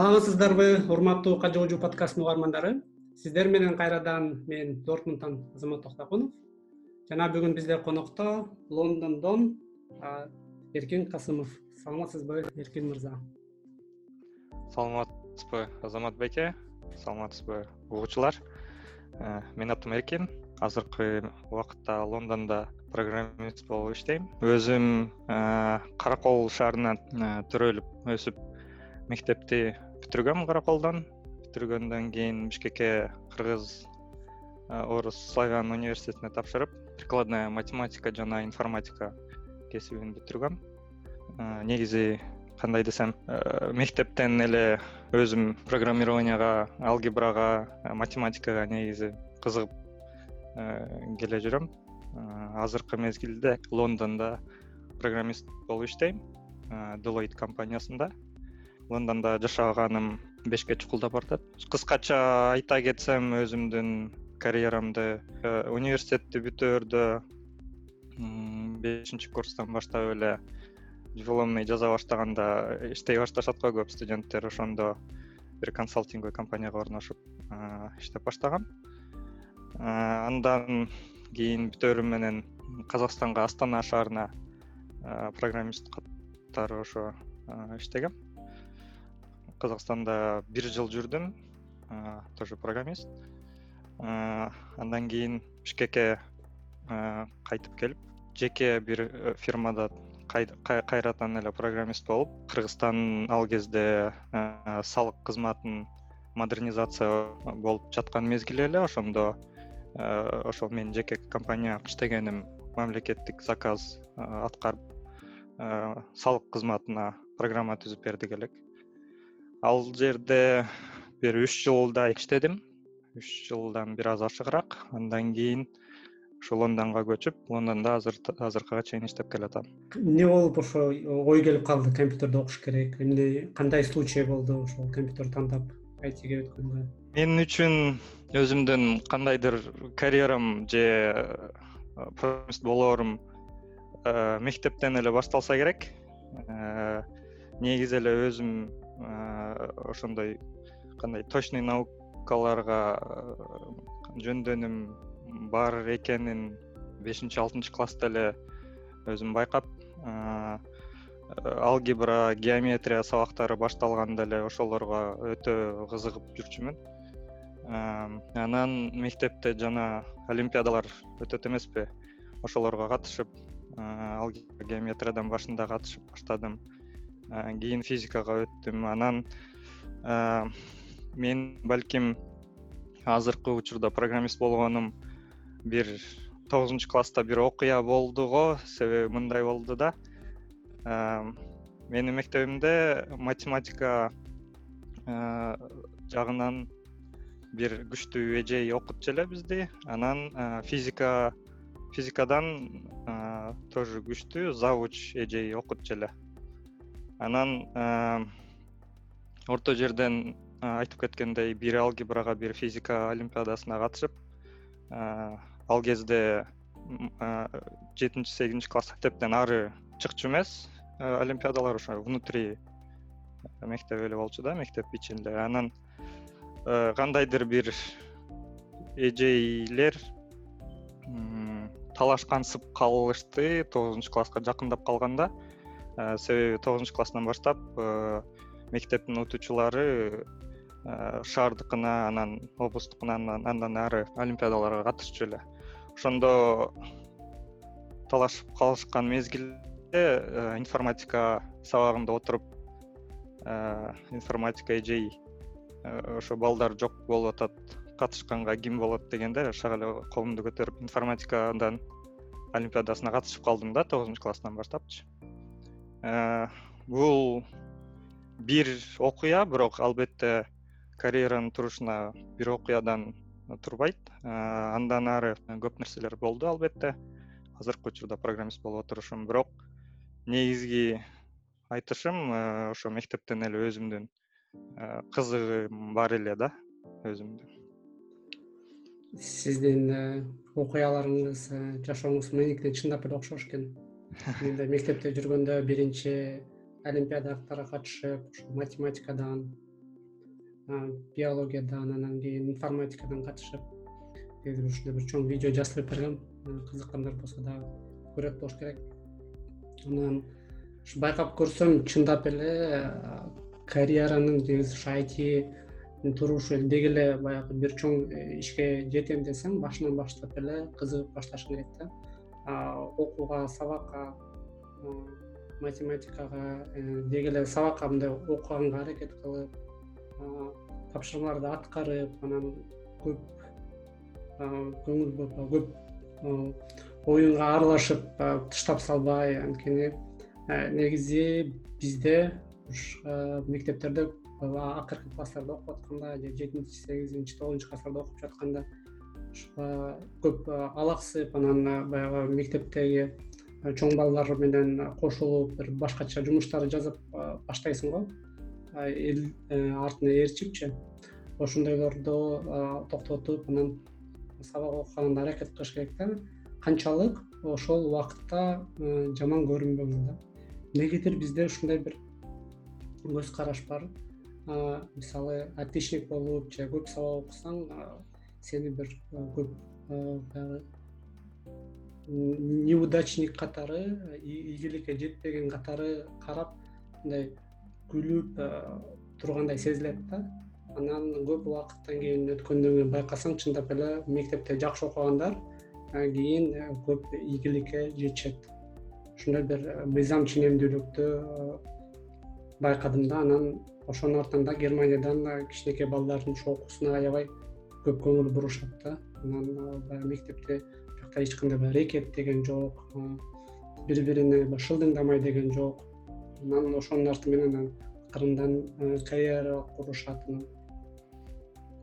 саламатсыздарбы урматтуу кажоожу подкасттын угармандары. Сиздер менен кайрадан мен дортмундтан азамат токтогунов жана бүгүн бизде конокто лондондон эркин касымов. Саламатсызбы эркин мырза? Саламатсызбы азамат байке саламатсызбы угуучулар. Э, менин атым эркин. Азыркы убакытта лондондо программист болуп иштейм. Өзүм э, каракол шаарынан э, төрөлүп өсүп мектепти бүтүргөм караколдон. Бүтүргөндөн кийин бишкекке кыргыз орус славян университетине тапшырып прикладная математика жана информатика кесибин бүтүргөм негизи кандай десем мектептен эле өзүм программированияга алгебрага математикага негизи кызыгып келе жүрөм. Азыркы мезгилде лондондо программист болуп иштейм делойт компаниясында лондондо жашаганым бешке чукулдап баратат кыскача айта кетсем өзүмдүн карьерамды э, университетти бүтөөрдө бешинчи курстан баштап эле дипломный жаза баштаганда иштей башташат го көп студенттер. Ошондо бир консалтинговый компанияга орношуп иштеп баштагам. Андан кийин бүтөөрүм менен казакстанга астана шаарына программист катары ошо иштегем казакстанда бир жыл жүрдүм. Тоже программист. Андан кийин бишкекке кайтып келип жеке бир э, фирмада кайрадан эле программист болуп кыргызстан ал кезде салык кызматын модернизация болуп жаткан мезгил эле ошондо ошол менин жеке компания иштегеним мамлекеттик заказ аткарып салык кызматына программа түзүп бердик элек ал жерде бир үч жылдай иштедим. Үч жылдан бир аз ашыгыраак. Андан кийин ушу лондонго көчүп лондондо азыркыга чейин иштеп келатам. Эмне болуп ошо ой келип калды? Компьютерди окуш керек. Эмне кандай случай болду ошол компьютер тандап айтиге өткөнгө мен үчүн өзүмдүн кандайдыр карьерам же программист болоорум э, мектептен эле башталса керек. Э, негизи эле өзүм э, ошондой кандай точный наукаларга жөндөмүм бар экенин бешинчи алтынчы класста эле өзүм байкап алгебра геометрия сабактары башталганда эле ошолорго өтө кызыгып жүрчүмүн. Анан мектепте жана олимпиадалар өтөт эмеспи. Ошолорго катышып алгебра геометриядан башында катышып баштадым кийин физикага өттүм. Анан мен балким азыркы учурда программист болгонум бир тогузунчу класста бир окуя болду го себеби мындай болду да. Менин мектебимде математика жагынан бир күчтүү эжей окутчу эле бизди. Анан физика физикадан тоже күчтүү завуч эжей окутчу эле анан орто жерден айтып кеткендей бир алгебрага бир физика олимпиадасына катышып ал кезде жетинчи сегизинчи класс мектептен ары чыкчу эмес олимпиадалар ошо внутри мектеп эле болчу да мектеп ичинде. Анан Э, кандайдыр бир эжейлер талашкансып калышты тогузунчу класска жакындап калганда э, себеби тогузунчу класстан баштап э, мектептин окутуучулары шаардыкына анан облустукуна андан ары олимпиадаларга катышчу эле. Ошондо талашып калышкан мезгилде информатика сабагында отуруп информатика эжей Э, ошо балдар жок болуп атат катышканга ким болот дегенде шак эле колумду көтөрүп информатикадан олимпиадасына катышып калдым да тогузунчу класстан баштапчы. э, бул бир окуя бирок албетте карьеранын турушуна бир окуядан турбайт. Э, андан ары көп нерселер болду албетте. Азыркы учурда программист болуп отурушум. Бирок негизги айтышым ошо мектептен эле өзүмдүн Э, кызыгым бар эле да өзүмдүн. Сиздин э, окуяларыңыз э, жашооңуз меникине чындап эле окшош экен мектепте жүргөндө биринчи олимпиадаларга катышып ошо математикадан биологиядан анан кийин информатикадан катышып негизи ушундай бир чоң видео жаздырып бергем кызыккандар болсо дагы көрөт болуш керек. Анан ушу байкап көрсөм чындап эле карьеранын негизи ушу айти турушу деги эле баягы бир чоң э, ишке жетем десең башынан баштап эле кызыгып башташың керек да окууга сабакка математикага э, деги эле сабакка мындай окуганга аракет кылып тапшырмаларды аткарып анан көп көңүл буруп көп оюнга аралашып тыштап салбай. Анткени негизи бизде мектептерде акыркы класстарда окуп атканда же жетинчи сегизинчи тогузунчу класстарда окуп жатканда көп алаксып анан баягы мектептеги чоң балдар менен кошулуп бир башкача жумуштар жазып баштайсың го. Эл э, артына ээрчипчи ошондойлорду токтотуп анан сабак окуганга аракет кылыш керек да. Канчалык ошол убакытта э, жаман көрүнбөңүз да. Эмнегедир бизде ушундай бир көз караш бар мисалы отличник болуп же көп сабак окусаң сени бир көп баягы неудачник катары ийгиликке жетпеген катары карап мындай күлүп тургандай сезилет да. Анан көп убакыттан кийин өткөндөн кийин байкасаң чындап эле мектепте жакшы окугандар кийин көп ийгиликке жетишет. Ушундай бир мыйзам ченемдүүлүктү байкадым да. Анан ошонун артынан да германиядан кичинекей балдардын ушу окуусуна аябай көп көңүл бурушат да. Анан баягы мектепте биякта эч кандай баягы рекет деген жок бири бирине шылдыңдамай деген жок. Анан ошонун арты менен акырындан э, карьера курушат анан.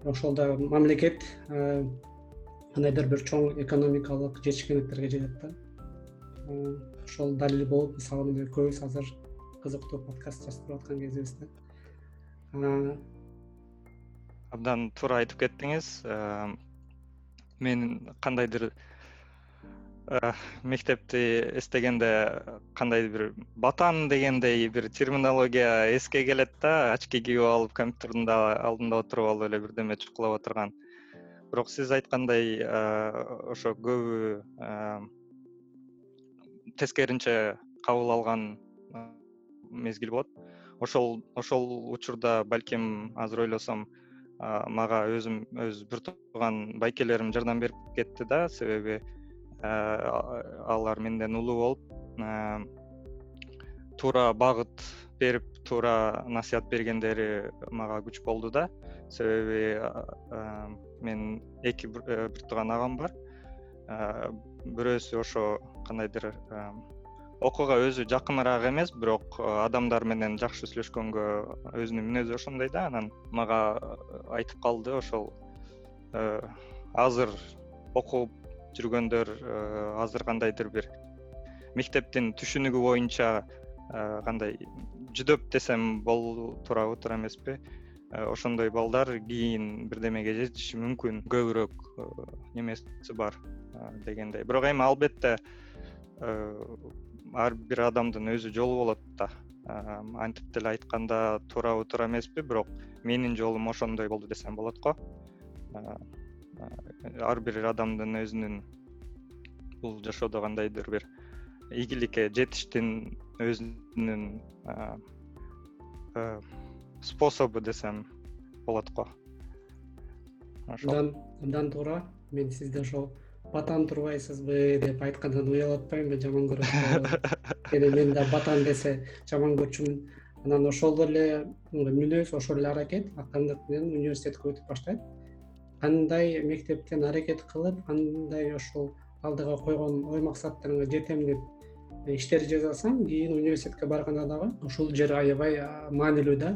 Ошол мамлекет э, кандайдыр бир чоң экономикалык жетишкендиктерге жетет да. Ошол далил болуп мисалы мындай көбүбүз азыр кызыктуу подкаст жаздырып аткан кезибизде абдан туура айтып кеттиңиз. Мен кандайдыр Э, мектепти эстегенде кандайдыр бир батан дегендей бир терминология эске келет да очки кийип алып компьютердин алдында отуруп алып эле бирдеме чукулап отурган. Бирок сиз айткандай э, ошо көбү э, тескеринче кабыл алган мезгил болот. Ошол ошол учурда балким азыр ойлосом мага өзүм өз бир тууган байкелерим жардам берип кетти да. Себеби Э, алар менден улуу болуп э, туура багыт берип туура насыят бергендери мага күч болду да. Себеби э, мен эки бир тууган агам бар. Бирөөсү ошо кандайдыр окууга өзү жакыныраак эмес бирок адамдар менен жакшы сүйлөшкөнгө өзүнүн мүнөзү ошондой да анан мага айтып калды ошол азыр окуп жүргөндөр э, азыр кандайдыр бир мектептин түшүнүгү боюнча э, кандай жүдөп десем болуу туурабы туура эмеспи. Э, ошондой балдар кийин бирдемеге жетиши мүмкүн. Көбүрөөк немеси бар дегендей. Бирок эми албетте ар бир адамдын өзү жолу болот да. Антип деле айтканда туурабы туура эмеспи бирок менин жолум ошондой болду десем болот го. Ар бир адамдын өзүнүн бул жашоодо кандайдыр бир ийгиликке жетиштин өзүнүн способу десем болот го. Абдан абдан туура мен сизди ошол батан турбайсызбы? деп айткандан уялып атпаймынбы жаман анткени мен да батан десе жаман көрчүмүн. Анан ошол эле мүнөз ошол эле аракет акырындык менен университетке өтүп баштайт. Кандай мектептен аракет кылып кандай ошол алдыга койгон ой максаттарыңа жетем деп иштерди жасасаң кийин университетке барганда дагы ушул жери аябай маанилүү да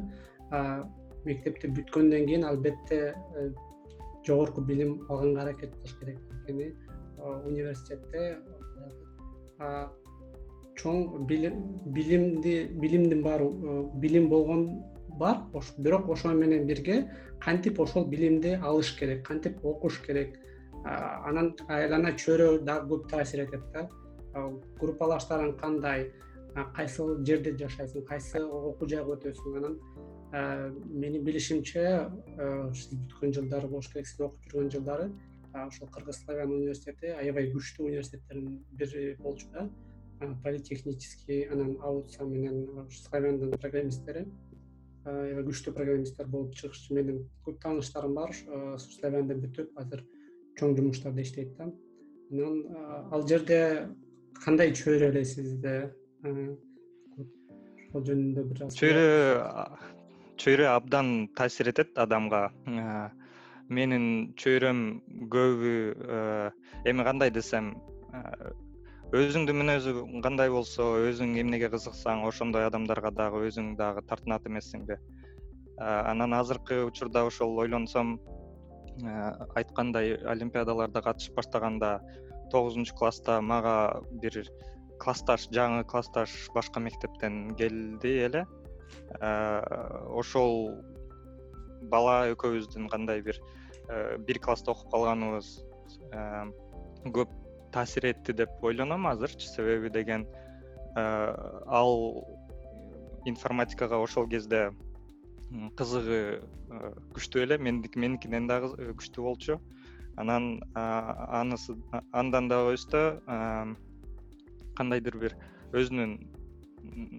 мектепти бүткөндөн кийин албетте э, жогорку билим алганга аракет кылыш керек анткени университетте чоң билимди билимдин баары билим болгон бар бирок ошону менен бирге кантип ошол билимди алыш керек кантип окуш керек анан айлана чөйрө дагы көп таасир этет да. Группалаштарың кандай кайсыл жерде жашайсың кайсы окуу жайга өтөсүң анан менин билишимче сиз бүткөн жылдары болуш керек сиз окуп жүргөн жылдары ошол кыргыз славян университети аябай күчтүү университеттердин бири болчу да. Политехнический анан ауца менен славяндын программисттери. Аябай күчтүү программисттер болуп чыгышчу менин көп тааныштарым бар. Славянды бүтүп азыр чоң жумуштарда иштейт да. Анан ал жерде кандай чөйрө эле сизде? Ошол жөнүндө бир аз чөйрө чөйрө абдан таасир этет адамга. Менин чөйрөм көбү эми кандай десем өзүңдүн мүнөзүң кандай болсо өзүң эмнеге кызыксаң ошондой адамдарга дагы өзүң дагы тартынат эмессиңби. Анан азыркы учурда ошол ойлонсом айткандай олимпиадаларда катышып баштаганда тогузунчу класста мага бир классташ жаңы классташ башка мектептен келди эле ошол бала экөөбүздүн кандай бир бир класста окуп калганыбыз көп таасир этти деп ойлоном азырчы себеби деген ал информатикага ошол кезде кызыгы күчтүү эле меникинен дагы күчтүү болчу. Анан анысы андан дагы өстө кандайдыр бир өзүнүн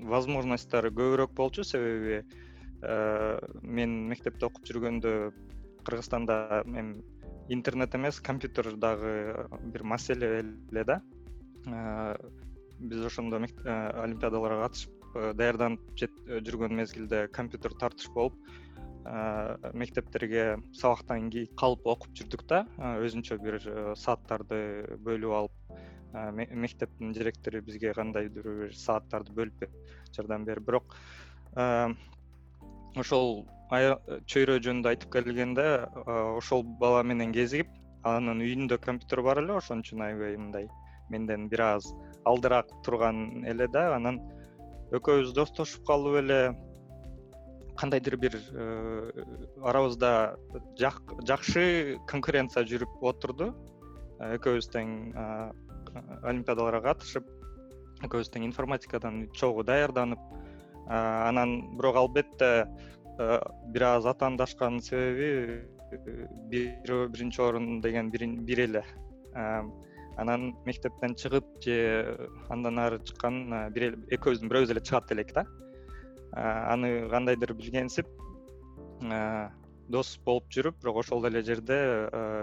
возможносттору көбүрөөк болчу. Себеби э, мен мектепте окуп жүргөндө кыргызстанда эми интернет эмес компьютер дагы бир маселе эле да. Э, биз ошондо э, олимпиадаларга катышып даярданып жүргөн мезгилде компьютер тартыш болуп мектептерге сабактан кийин калып окуп жүрдүк да. Өзүнчө бир сааттарды бөлүп алып мектептин директору бизге кандайдыр бир сааттарды бөлүп берип жардам берип бирок ошол чөйрө жөнүндө айтып келгенде ошол бала менен кезигип анын үйүндө компьютер бар эле ошон үчүн аябай мындай менден бир аз алдыраак турган эле да анан экөөбүз достошуп калып эле кандайдыр бир арабызда жакшы конкуренция жүрүп отурду. Экөөбүз тең олимпиадаларга катышып экөөбүз тең информатикадан чогуу даярданып анан бирок албетте бир аз атаандашкан себеби биринчи орун деген бир эле. Анан мектептен чыгып же андан ары чыккан экөөбүздүн бирөөбүз эле чыгат элек да. Аны кандайдыр билгенсип дос болуп жүрүп бирок ошол эле жерде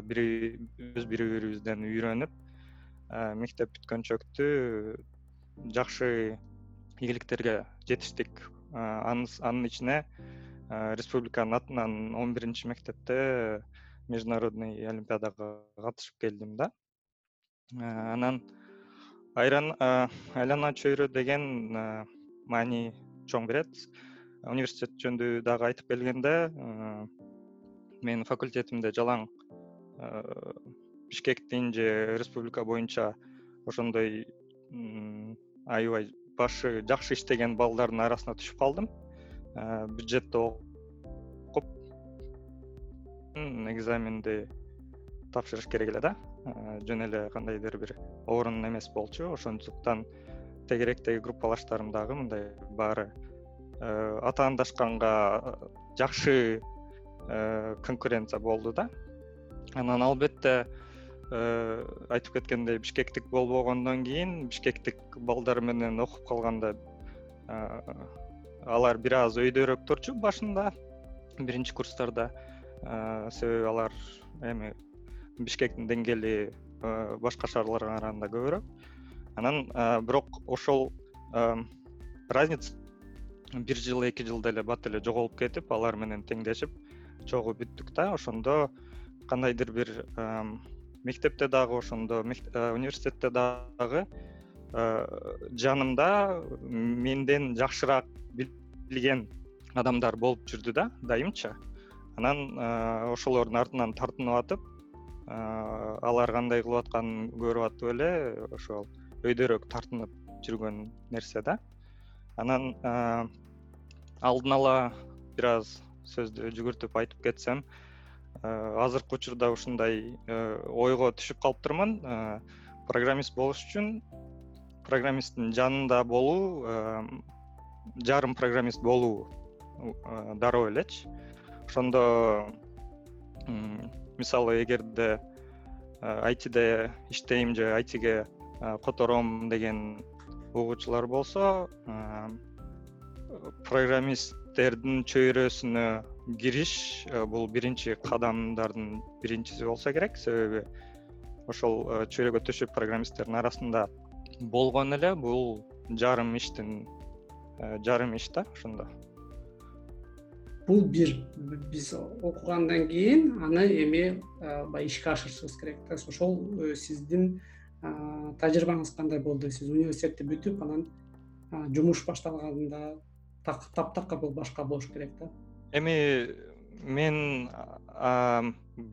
биз бири бирибизден үйрөнүп мектеп бүткөнчөктү жакшы ийгиликтерге жетиштик. Анын ичине республиканын атынан он биринчи мектепте международный олимпиадага катышып келдим да. Анан айлана чөйрө деген маани чоң берет университет жөнүндө дагы айтып келгенде менин факультетимде жалаң бишкектин же республика боюнча ошондой аябай башы жакшы иштеген балдардын арасына түшүп калдым. Бюджетте окуп экзаменди тапшырыш керек эле да. Жөн эле кандайдыр бир орун эмес болчу. Ошондуктан тегеректеги группалаштарым дагы мындай баары атаандашканга жакшы конкуренция болду да. Анан албетте Э, айтып кеткендей бишкектик болбогондон кийин бишкектик балдар менен окуп калганда э, алар бир аз өйдөрөөктөрчү башында биринчи курстарда. Э, себеби алар эми бишкектин деңгээли башка шаарларга караганда көбүрөөк. Анан бирок ошол разница бир жыл эки жылда эле бат эле жоголуп кетип алар менен теңдешип чогуу бүттүк да. Ошондо кандайдыр бир мектепте дагы ошондо э, университетте дагы э, жанымда менден жакшыраак билген адамдар болуп жүрдү да дайымча. Анан э, ошолордун артынан тартынып атып алар кандай кылып атканын көрүп атып эле ошол өйдөрөөк тартынып жүргөн нерсе да. Анан алдын ала бир аз сөздү жүгүртүп айтып кетсем азыркы учурда ушундай э, ойго түшүп калыптырмын. Э, программист болуш үчүн программисттин жанында болуу жарым программист болуу дароо элечи ошондо мисалы эгерде айтиде иштейм же айтиге котором деген угуучулар болсо чөйрөсүнө кириш бул биринчи кадамдардын биринчиси болсо керек. Себеби ошол чөйрөгө төшөп программисттердин арасында болгону эле бул жарым иштин жарым иш да ошондо. Бул бир биз окугандан кийин аны эми баягы ишке ашырышыбыз керек да. Ошол э, сиздин тажрыйбаңыз кандай болду? Сиз университетти бүтүп анан жумуш башталганда таптакыр бул башка болуш керек да. Эми мен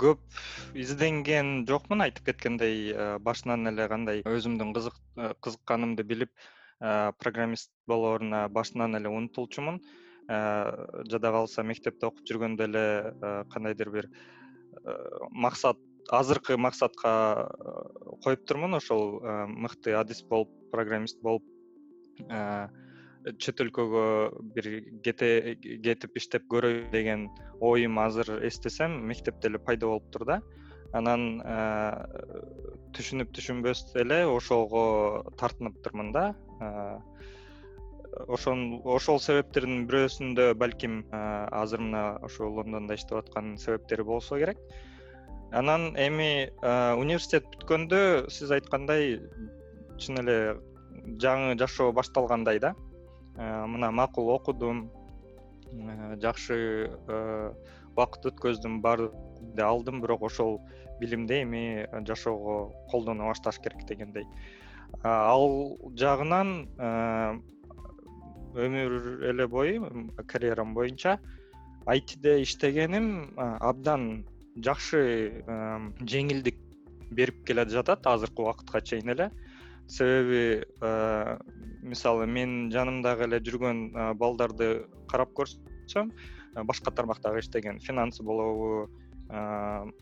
көп изденген жокмун айтып кеткендей башынан эле кандай өзүмдүн кызыкканымды билип программист болооруна башынан эле умтулчумун жада калса мектепте окуп жүргөндө эле кандайдыр бир максат азыркы максатка коюптурмун ошол мыкты адист болуп программист болуп чет өлкөгө бир кетип иштеп көрөйүн деген оюм азыр эстесем мектепте эле пайда болуптур да. Анан түшүнүп түшүнбөс эле ошого тартыныптырмын да. Ошон ошол себептердин бирөөсүндө балким азыр мына ошо лондондо иштеп аткан себептери болсо керек. Анан эми университет бүткөндө сиз айткандай чын эле жаңы жашоо башталгандай да. Э, мына макул окудум. Э, жакшы э, убакыт өткөздүм баардык алдым бирок ошол билимди эми жашоого колдоно башташ керек дегендей. Ал жагынан өмүр эле бою карьерам боюнча айтиде иштегеним абдан жакшы жеңилдик берип келе жатат азыркы убакытка чейин эле себеби мисалы менин жанымдагы эле жүргөн балдарды карап көрсөм башка тармактагы иштеген финансы болобу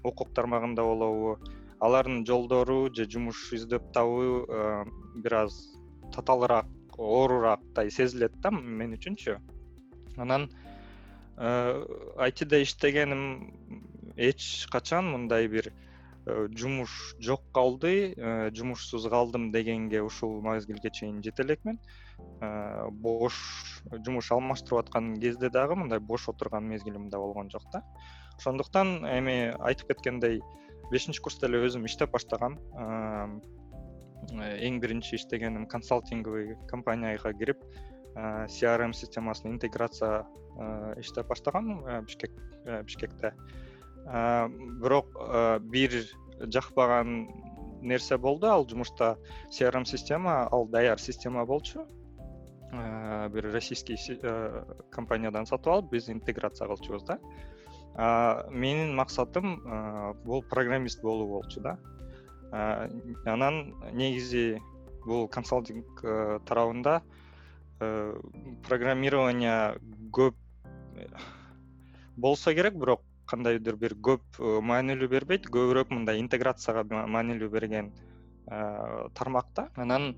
укук тармагында болобу алардын жолдору же жумуш издеп табуу бир аз татаалыраак оорураактай сезилет да мен үчүнчү. Анан айтиде иштегеним эч качан мындай бир Э, жумуш жок калды э, жумушсуз калдым дегенге ушул мезгилге чейин жете элекмин э, бош жумуш алмаштырып аткан кезде дагы мындай бош отурган мезгилим да болгон жок да. Ошондуктан эми айтып кеткендей бешинчи курста эле өзүм иштеп баштагам. Эң биринчи иштегеним консалтинговый компанияга кирип crm системасына интеграция иштеп баштагам бишкек бишкекте бирок бир жакпаган нерсе болду. Ал жумушта crm система ал даяр система болчу. Бир российский компаниядан сатып алып биз интеграция кылчубуз да. Менин максатым бул программист болуу болчу да. Анан негизи бул консалтинг тарабында программирование көп болсо керек бирок кандайдыр бир көп э, маанилүү бербейт. Көбүрөөк мындай интеграцияга маанилүү берген э, тармак да. Анан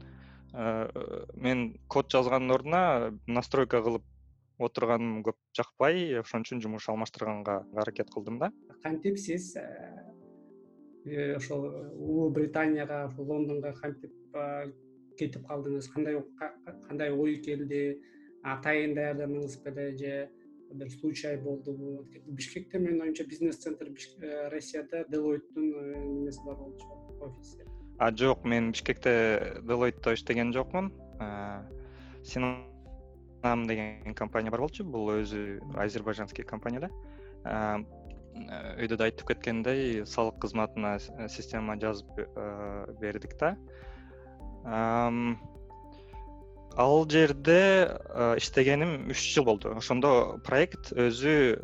э, мен код жазгандын ордуна настройка кылып отурганым көп жакпай ошон үчүн жумуш алмаштырганга аракет кылдым да. Кантип сиз ошол улуу британияга лондонго кантип кетип калдыңыз? Кандай кандай ой келди? Атайын даярдандыңыз беле же бир случай болдубу бишкекте менин оюмча бизнес центр э, россияда делойттун э, немеси бар болчу офиси а жок мен бишкекте делойтто иштеген жокмун. Синам деген компания бар болчу бул өзү азербайжанский компания да өйдө да айтып кеткендей салык кызматына система жазып э, бердик да ал жерде иштегеним үч жыл болду. Ошондо проект өзү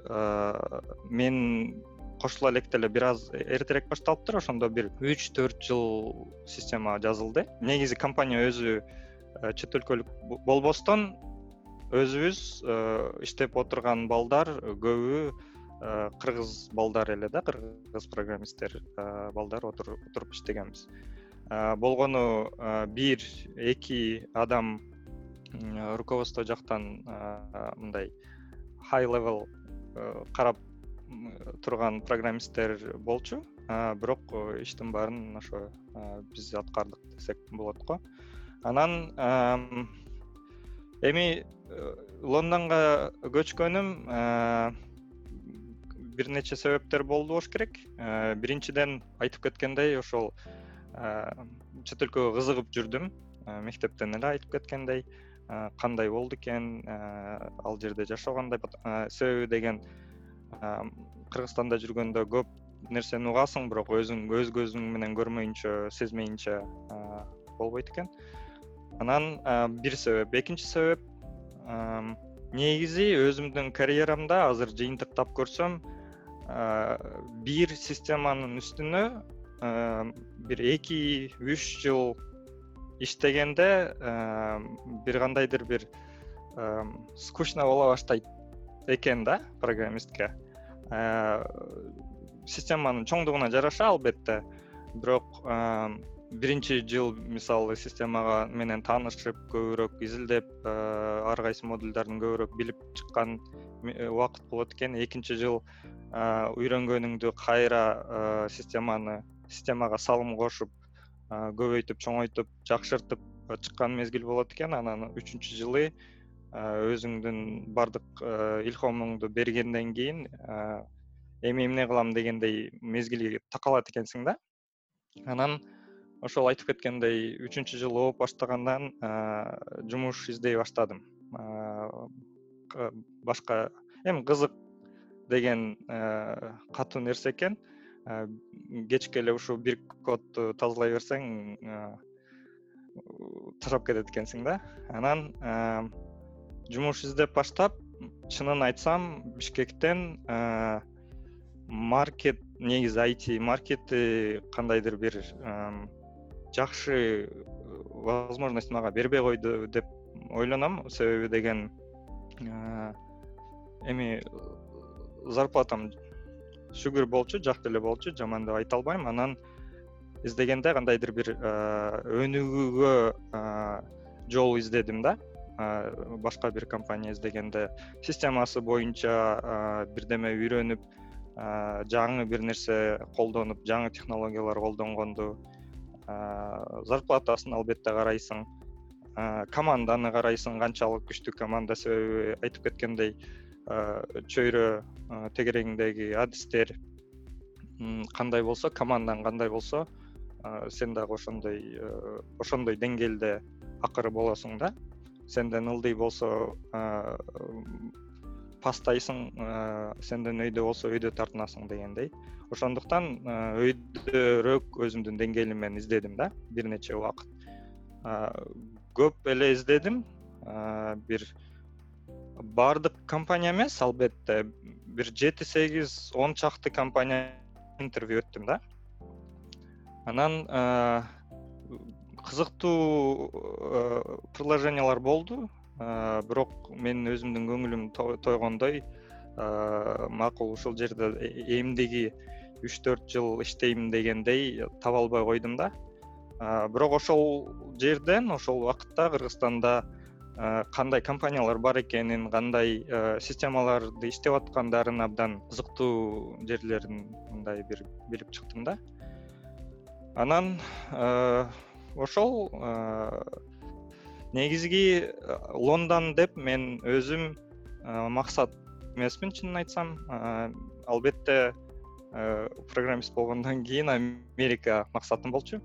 мен кошула электе эле бир аз эртерээк башталыптыр ошондо бир үч төрт жыл система жазылды. Негизи компания өзү чет өлкөлүк болбостон өзүбүз иштеп отурган балдар көбү кыргыз балдар эле да кыргыз программисттер балдар отуруп иштегенбиз. Болгону бир эки адам руководство жактан мындай high level карап турган программисттер болчу. Бирок иштин баарын ошо биз аткардык десек болот го. Анан эми лондонго көчкөнүм бир нече себептер болду болуш керек. Биринчиден айтып кеткендей ошол чет өлкөгө кызыгып жүрдүм мектептен эле айтып кеткендей кандай болду экен ал жерде жашоо кандай себеби деген кыргызстанда жүргөндө көп нерсени угасың бирок өзүң өз көзүң менен көрмөйүнчө сезмейинче болбойт экен. Анан бир себеп. Экинчи себеп негизи өзүмдүн карьерамда азыр жыйынтыктап көрсөм бир системанын үстүнө бир эки үч жыл иштегенде бир кандайдыр бир скучно боло баштайт экен да программистке. Системанын чоңдугуна жараша албетте. Бирок биринчи жыл мисалы системага менен таанышып көбүрөөк изилдеп ар кайсы модулдарын көбүрөөк билип чыккан убакыт болот экен. Экинчи жыл үйрөнгөнүңдү кайра системаны системага салым кошуп көбөйтүп чоңойтуп жакшыртып чыккан мезгил болот экен. Анан үчүнчү жылы өзүңдүн баардык илхомуңду бергенден кийин эми эмне кылам дегендей мезгил такалат экенсиң да. Анан ошол айтып кеткендей үчүнчү жыл окуп баштагандан жумуш издей баштадым. Башка эми кызык деген катуу нерсе экен кечке эле ушул бир кодду тазалай берсең ташап кетет экенсиң да. Анан жумуш издеп баштап чынын айтсам бишкектен маркет негизи айти маркети кандайдыр бир жакшы возможность мага бербей койду деп ойлоном себеби деген эми зарплатам шүгүр болчу жакты эле болчу жаман деп айта албайм. Анан издегенде кандайдыр бир өнүгүүгө жол издедим да. Башка бир компания издегенде системасы боюнча бирдеме үйрөнүп жаңы бир нерсе колдонуп жаңы технологиялар колдонгонду зарплатасын албетте карайсың. Команданы карайсың канчалык күчтүү команда себеби айтып кеткендей чөйрө тегерегиңдеги адистер кандай болсо командаң кандай болсо сен дагы ошондой ошондой деңгээлде акыры болосуң да? Сенден ылдый болсо пастайсың сенден өйдө болсо өйдө тартынасың дегендей. Ошондуктан өйдөрөөк өзүмдүн деңгээлим издедим да бир нече убакыт. Көп эле издедим. Бир баардык компания эмес албетте. Бир жети сегиз он чакты компания интервью өттүм да. Анан кызыктуу предложениялар болду. Бирок менин өзүмдүн көңүлүм тойгондой макул ушул жерде эмдиги үч төрт жыл иштейм дегендей таба албай койдум да. Бирок ошол жерден ошол убакытта кыргызстанда кандай компаниялар бар экенин кандай системаларды иштеп аткандарын абдан кызыктуу жерлерин мындай бир билип чыктым да. Анан ошол негизги лондон деп мен өзүм максат эмесмин чынын айтсам. Албетте программист болгондон кийин америка максатым болчу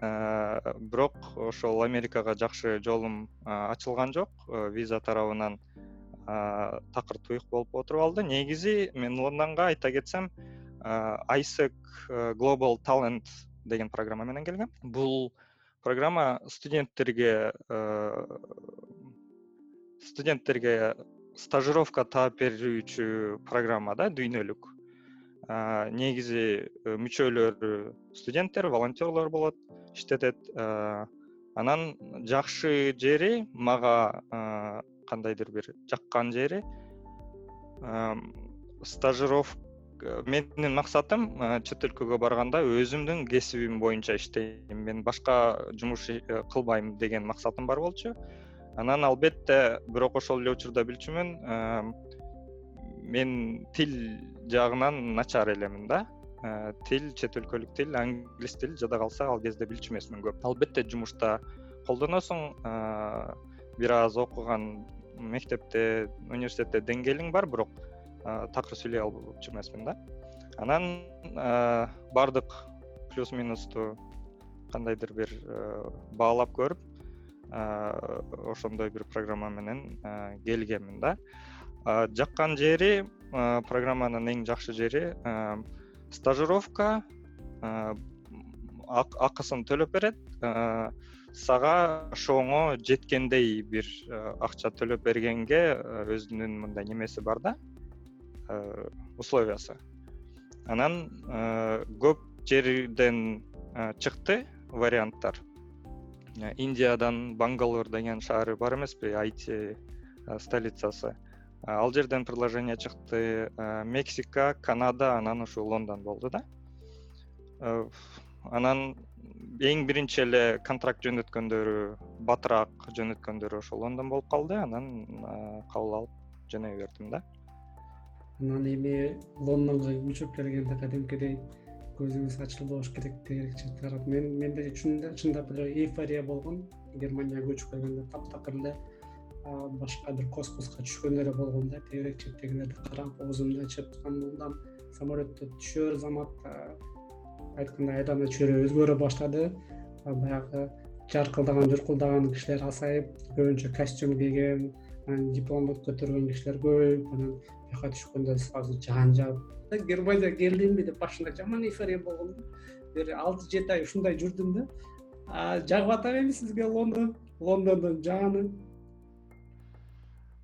бирок ошол америкага жакшы жолум ачылган жок. Виза тарабынан такыр туюк болуп отуруп алды. Негизи мен лондонго айта кетсем айsec global talent деген программа менен келгем. Бул программа студенттерге студенттерге стажировка таап берүүчү программа да дүйнөлүк негизи мүчөлөрү студенттер волонтерлор болот иштетет. Анан жакшы жери мага кандайдыр бир жаккан жери стажировка менин максатым чет өлкөгө барганда өзүмдүн кесибим боюнча иштейм. Мен башка жумуш кылбайм деген максатым бар болчу. Анан албетте бирок ошол эле учурда билчүмүн мен тил жагынан начар элемин да. Тил чет өлкөлүк тил англис тил жада калса ал кезде билчү эмесмин көп. Албетте жумушта колдоносуң бир аз окуган мектепте университетте деңгээлиң бар бирок такыр сүйлөй алчу эмесмин да. Анан баардык плюс минусту кандайдыр бир баалап көрүп ошондой бир программа менен келгенмин да жаккан жери программанын эң жакшы жери стажировка акысын төлөп берет сага ошоңо жеткендей бир акча төлөп бергенге өзүнүн мындай немеси бар да условиясы. Анан көп жерден чыкты варианттар. Индиядан бангалор деген шаар бар эмеспи айти столицасы ал жерден предложение чыкты. Мексика канада анан ушу лондон болду да. Анан эң биринчи эле контракт жөнөткөндөрү батыраак жөнөткөндөрү ошол лондон болуп калды. Анан кабыл алып жөнөй бердим да. Анан эми лондонго көчүп келгенде кадимкидей көзүңүз ачылды керек дегенче карап мен менде чындап эле эйфория болгон. Германияга көчүп келгенде таптакыр эле башка бир космоско түшкөндөй эле болгом да тегерек четтегилерди карап оозумду ачып андан самолеттен түшөр замат айткандай айдана чөйрө өзгөрө баштады. Баягы жаркылдаган журкулдаган кишилер азайып көбүнчө костюм кийген анан диплом көтөргөн кишилер көбөйүп анан жака түшкөндө сразу жан жаап германияга келдимби деп башында жаман эйфория болгом да. Бир алты жети ай ушундай жүрдүм да. Жагып атам эми сизге лондон? Лондондун жааны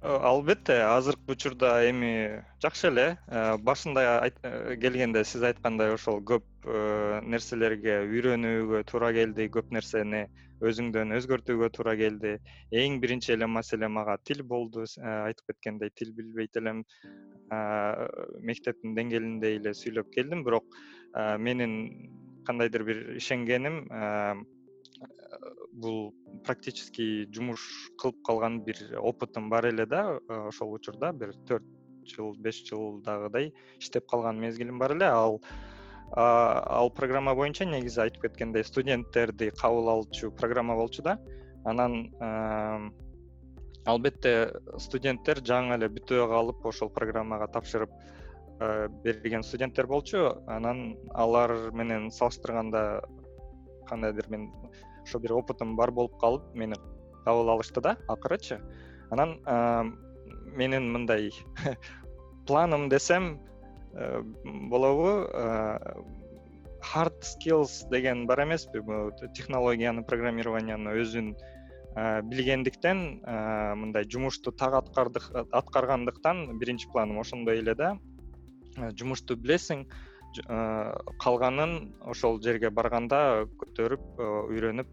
албетте азыркы учурда эми жакшы эле. Э, башында э, келгенде сиз айткандай ошол көп э, нерселерге үйрөнүүгө туура келди көп нерсени өзүңдөн өзгөртүүгө туура келди. Эң биринчи эле маселе мага тил болду айтып кеткендей тил билбейт элем. Мектептин деңгээлинде эле сүйлөп келдим бирок менин кандайдыр бир ишенгеним бул практический жумуш кылып калган бир опытым бар эле да ошол учурда бир төрт жыл беш жылдагыдай иштеп калган мезгилим бар эле. Ал ал программа боюнча негизи айтып кеткендей студенттерди кабыл алчу программа болчу да. Анан албетте студенттер жаңы эле бүтүп калып ошол программага тапшырып берген студенттер болчу. Анан алар менен салыштырганда кандайдыр мен ошо бир опытым бар болуп калып мени кабыл алышты да акырычы анан менин мындай планым десем Э, болобу hard skills деген бар эмеспи технологияны программированияны өзүн э, билгендиктен э, мындай жумушту так аткаргандыктан биринчи планым ошондой эле да. Жумушту билесиң калганын ошол жерге барганда көтөрүп үйрөнүп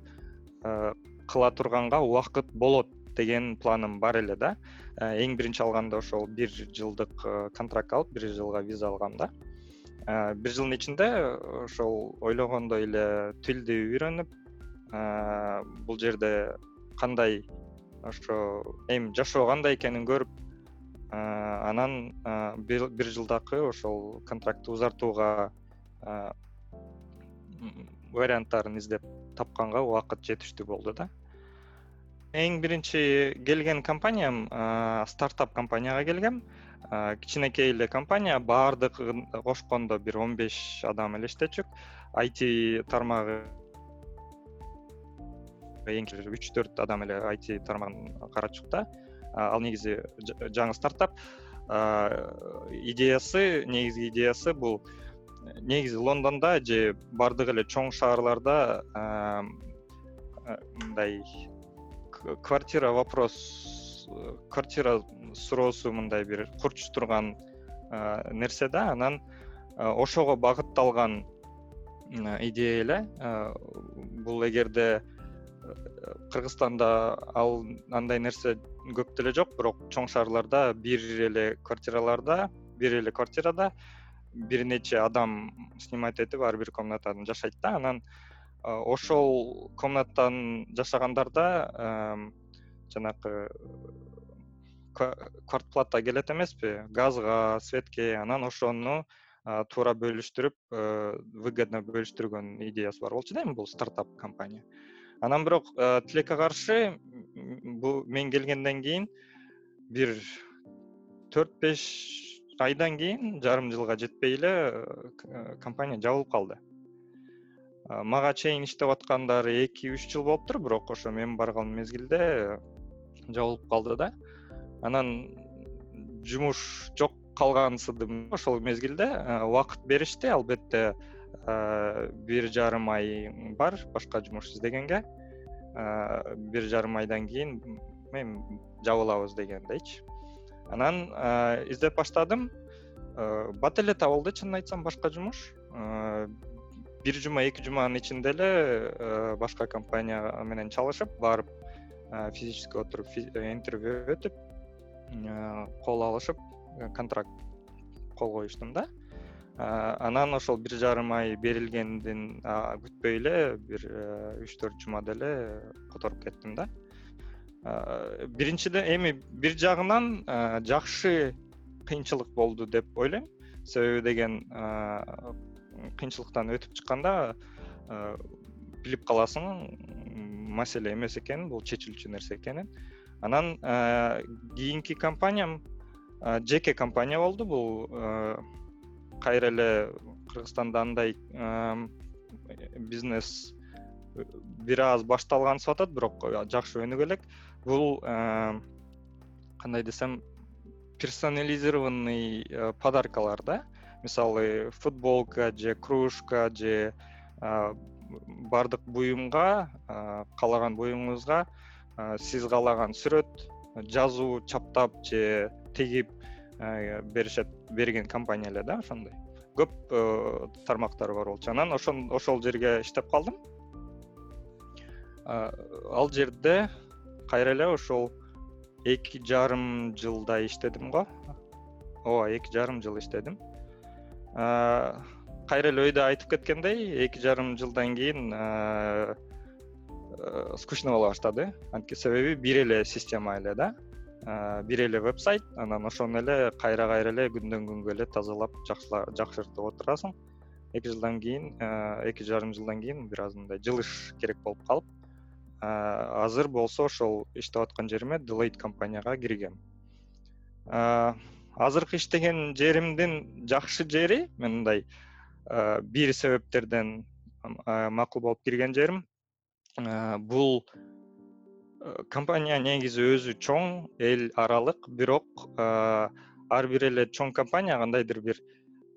кыла турганга убакыт болот деген планым бар эле да. Э, эң биринчи алганда ошол бир жылдык э, контракт алып бир жылга виза алгам да. Э, бир жылдын ичинде ошол ойлогондой эле тилди үйрөнүп бул жерде кандай ошо эми жашоо кандай экенин көрүп анан бир жылдакы ошол контрактты узартууга варианттарын издеп тапканга убакыт жетиштүү болду да. Эң биринчи келген компаниям стартап компанияга келгем. Кичинекей эле компания баардыгын кошкондо бир он беш адам эле иштечүк айти тармагы эң үч төрт адам эле айти тармагын карачук да ал негизи жаңы стартап. Идеясы негизги идеясы бул негизи лондондо же баардык эле чоң шаарларда мындай квартира вопрос квартира суроосу мындай бир курчуп турган нерсе да анан ошого багытталган идея эле бул эгерде кыргызстанда ал андай нерсе көп деле жок бирок чоң шаарларда бир эле квартираларда бир эле квартирада бир нече адам снимать этип ар бир комнатада жашайт да. Анан ошол комнатанын жашагандарда жанагы квартплата келет эмеспи? Газга светке анан ошону туура бөлүштүрүп э, выгодно бөлүштүргөн идеясы бар болчу да эми бул стартап компания анан бирок э, тилекке каршы бул мен келгенден кийин бир төрт беш айдан кийин жарым жылга жетпей эле э, компания жабылып калды. Мага чейин иштеп аткандары эки үч жыл болуптур бирок ошо мен барган мезгилде жабылып калды да. Анан жумуш жок калгансыдым. Ошол мезгилде убакыт беришти албетте бир жарым ай бар башка жумуш издегенге. Бир жарым айдан кийин эми жабылабыз дегендейчи анан издеп баштадым. Бат эле табылды чынын айтсам башка жумуш. Бир жума эки жуманын ичинде эле башка компания менен чалышып барып физический отуруп интервью өтүп кол алышып Э, контракт кол коюштум да анан ошол бир жарым ай берилгенден күтпөй эле бир э, үч төрт жумада эле которуп кеттим да. Биринчиден эми бир жагынан жакшы кыйынчылык болду деп ойлойм. Себеби деген кыйынчылыктан өтүп чыкканда билип каласың маселе эмес экенин бул чечилчү нерсе экенин. Анан кийинки компаниям жеке компания болду бул кайра эле кыргызстанда андай бизнес бир аз башталгансып атат бирок жакшы өнүгө элек. Бул кандай десем персонализированный подаркалар да. Мисалы футболка же кружка же баардык буюмга каалаган буюмуңузга сиз каалаган сүрөт жазуу чаптап же тигип э, беришет берген компания эле да ошондой. Көп э, тармактары бар болчу анан ошол жерге иштеп калдым. Ал жерде кайра эле ошол эки жарым жылдай иштедим го. Ооба эки жарым жыл иштедим. Кайра эле өйдө айтып кеткендей эки жарым жылдан кийин э, скучно боло баштады. Анткени себеби бир эле система эле да бир эле веб сайт анан ошону эле кайра кайра эле күндөн күнгө эле тазалап жакшыртып отурасың. Эки жылдан кийин эки жарым жылдан кийин бир аз мындай жылыш керек болуп калып азыр болсо ошол иштеп аткан жериме делейт компанияга киргем. Азыркы иштеген жеримдин жакшы жери мен мындай бир себептерден макул болуп кирген жерим бул компания негизи өзү чоң эл аралык бирок ар бир эле чоң компания кандайдыр бир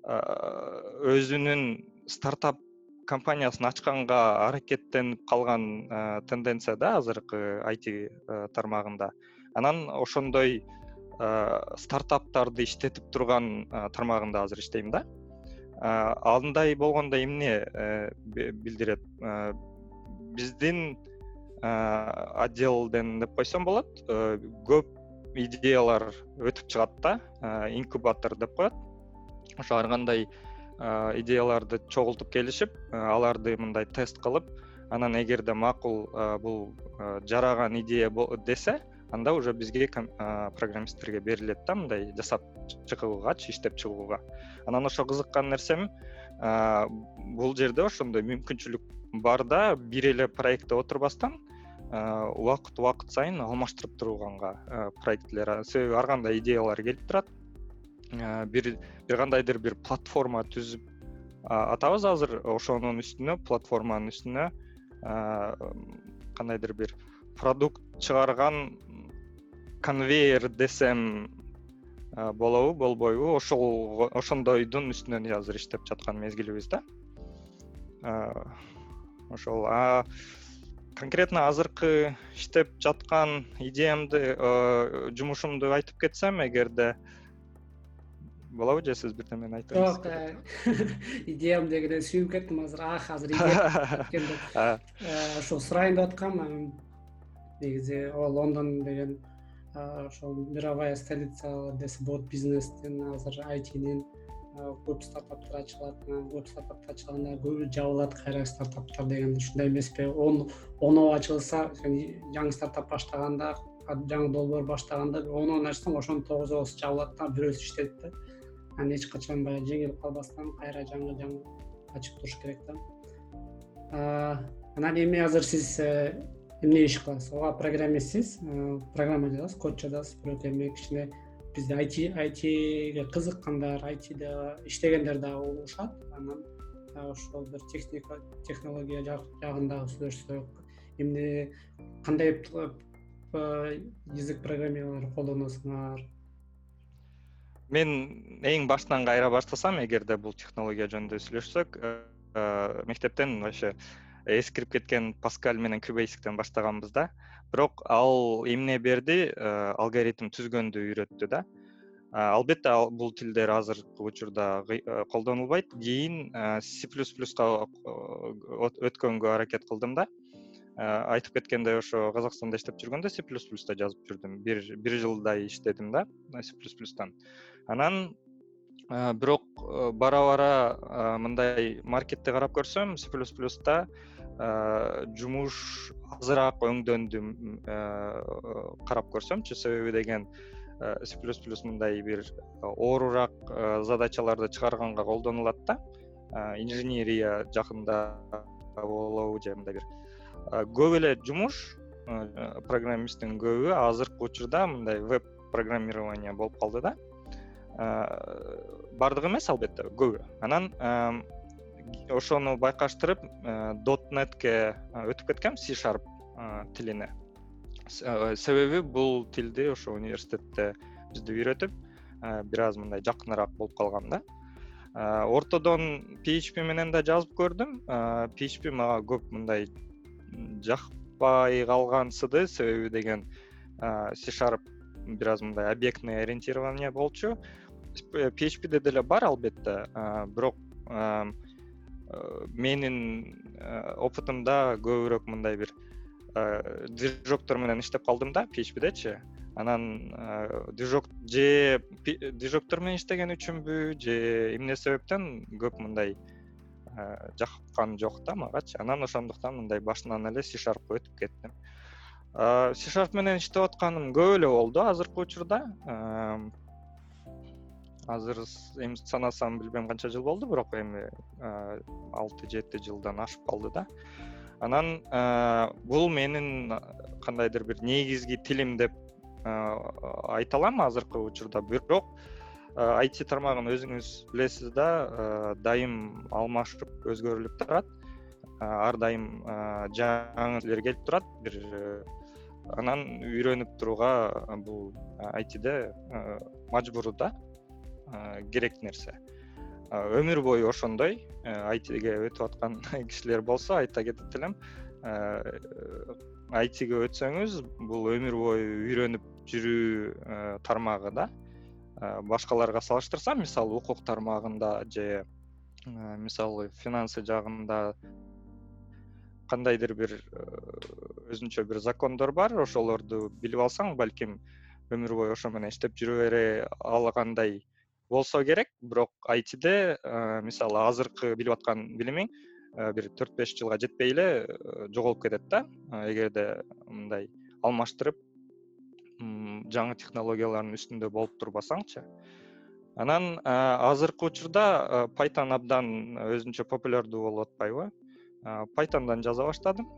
өзүнүн стартап компаниясын ачканга аракеттенип калган тенденция да азыркы айти тармагында. Анан ошондой стартаптарды иштетип турган тармагында азыр иштейм да. Андай болгондо эмне э, билдирет? Биздин отделден деп койсом болот. Э, көп идеялар өтүп чыгат да. Инкубатор деп коет. Ошо ар кандай идеяларды чогултуп келишип аларды мындай тест кылып анан эгерде макул бул жараган идея десе анда уже бизге программисттерге берилет да мындай жасап чыгуугачы иштеп чыгууга. Анан ошо кызыккан нерсем бул жерде ошондой мүмкүнчүлүк бар да бир эле проектте отурбастан убакыт убакыт сайын алмаштырып турганга проектилер себеби ар кандай идеялар келип турат. Бир бир кандайдыр бир платформа түзүп атабыз азыр ошонун үстүнө платформанын үстүнө кандайдыр бир продукт чыгарган конвейер десем болобу болбойбу ошол ошондойдун үстүнөн азыр иштеп жаткан мезгилибиз да ошол конкретно азыркы иштеп жаткан идеямды э, жумушумду айтып кетсем эгерде болобу же сиз бирдемени айтыңыз жок э, идеям дегенде сүйүнүп кеттим азыр ах азыр э, ошо сурайын деп аткам негизи лондон деген ошол мировая столица десе болот бизнестин азыр айтинин көп стартаптар ачылат көп стартаптар ачылганда көбү жабылат кайра стартаптар деген ушундай эмеспи. Оноу ачылса жаңы стартап баштаганда жаңы долбоор баштаганда оноун ачсаң ошонун тогузоосу жабылат да бирөөсү иштейт да. Анан эч качан баягы жеңилип калбастан кайра жаңы жаңы ачып туруш керек да. Анан эми азыр сиз э, эмне иш кыласыз? Ооба программистсиз э, программа жазасыз код жазасыз бирок эми кичине бизде айти айтиге кызыккандар айтиде иштегендер дагы болушат. Анан ошол бир техника технология жагындагы сүйлөшсөк эмне кандай язык программирование колдоносуңар? Мен эң баштан кайра баштасам эгерде бул технология жөнүндө сүйлөшсөк э, мектептен вообще эскирип кеткен паскаль менен кюбейсиктен баштаганбыз да бирок ал эмне берди? Э, алгоритм түзгөндү үйрөттү да. Албетте бул тилдер азыркы учурда э, колдонулбайт. Кийин c плюс плюска өткөнгө аракет кылдым да. Айтып кеткендей ошо казакстанда иштеп жүргөндө c плюс плюста жазып жүрдүм. Бир бир жылдай иштедим да c плюс плюстан анан бирок э, бара бара мындай маркетти карап көрсөм c плюс плюста жумуш азыраак өңдөндү карап көрсөмчү. Себеби деген c плюс плюс мындай бир оорураак задачаларды чыгарганга колдонулат да. Инженерия жакында болобу же мындай бир. Көп эле жумуш программисттин көбү азыркы учурда мындай веб программирование болуп калды да. Баардыгы эмес албетте көбү анан ошону байкаштырып э, dot netке э, өтүп кеткем c sharp э, тилине. Себеби бул тилди ошо университетте бизди үйрөтүп бир аз мындай жакыныраак болуп калгам да. Ортодон php менен да жазып көрдүм. Php мага көп мындай жакпай калгансыды. Себеби деген c sharp бир аз мындай объектный ориентирование болчу. Phpде деле бар албетте. Бирок Э, менин э, опытымда көбүрөөк мындай бир э, движоктор менен иштеп калдым да phpдечи анан движок же движоктор менен иштеген үчүнбү же эмне себептен көп мындай жаккан жок да магачы. Анан ошондуктан мындай башынан эле sharpка өтүп кеттим. Sharp менен иштеп атканым көп эле болду азыркы учурда азыр эми санасам билбейм канча жыл болду бирок эми алты жети жылдан ашып калды да. Анан бул менин кандайдыр бир негизги тилим деп айта алам азыркы учурда. Бирок айти тармагын өзүңүз билесиз да дайым алмашып өзгөрүлүп турат. Ар дайым жаңы нерселер келип турат бир анан үйрөнүп турууга бул айтиде мажбур да керек нерсе. Өмүр бою ошондой айтиге өтүп аткан кишилер болсо айта кетет элем айтиге өтсөңүз бул өмүр бою үйрөнүп жүрүү тармагы да. Башкаларга салыштырсам мисалы укук тармагында же мисалы финансы жагында кандайдыр бир өзүнчө бир закондор бар ошолорду билип алсаң балким өмүр бою ошо менен иштеп жүрө бере алгандай болсо керек бирок айтиде э, мисалы азыркы билип аткан билимиң э, бир төрт беш жылга жетпей эле э, жоголуп кетет да. Эгерде мындай алмаштырып жаңы технологиялардын үстүндө болуп турбасаңчы. Анан азыркы учурда python абдан өзүнчө популярдуу болуп атпайбы? Pythonдан жаза баштадым.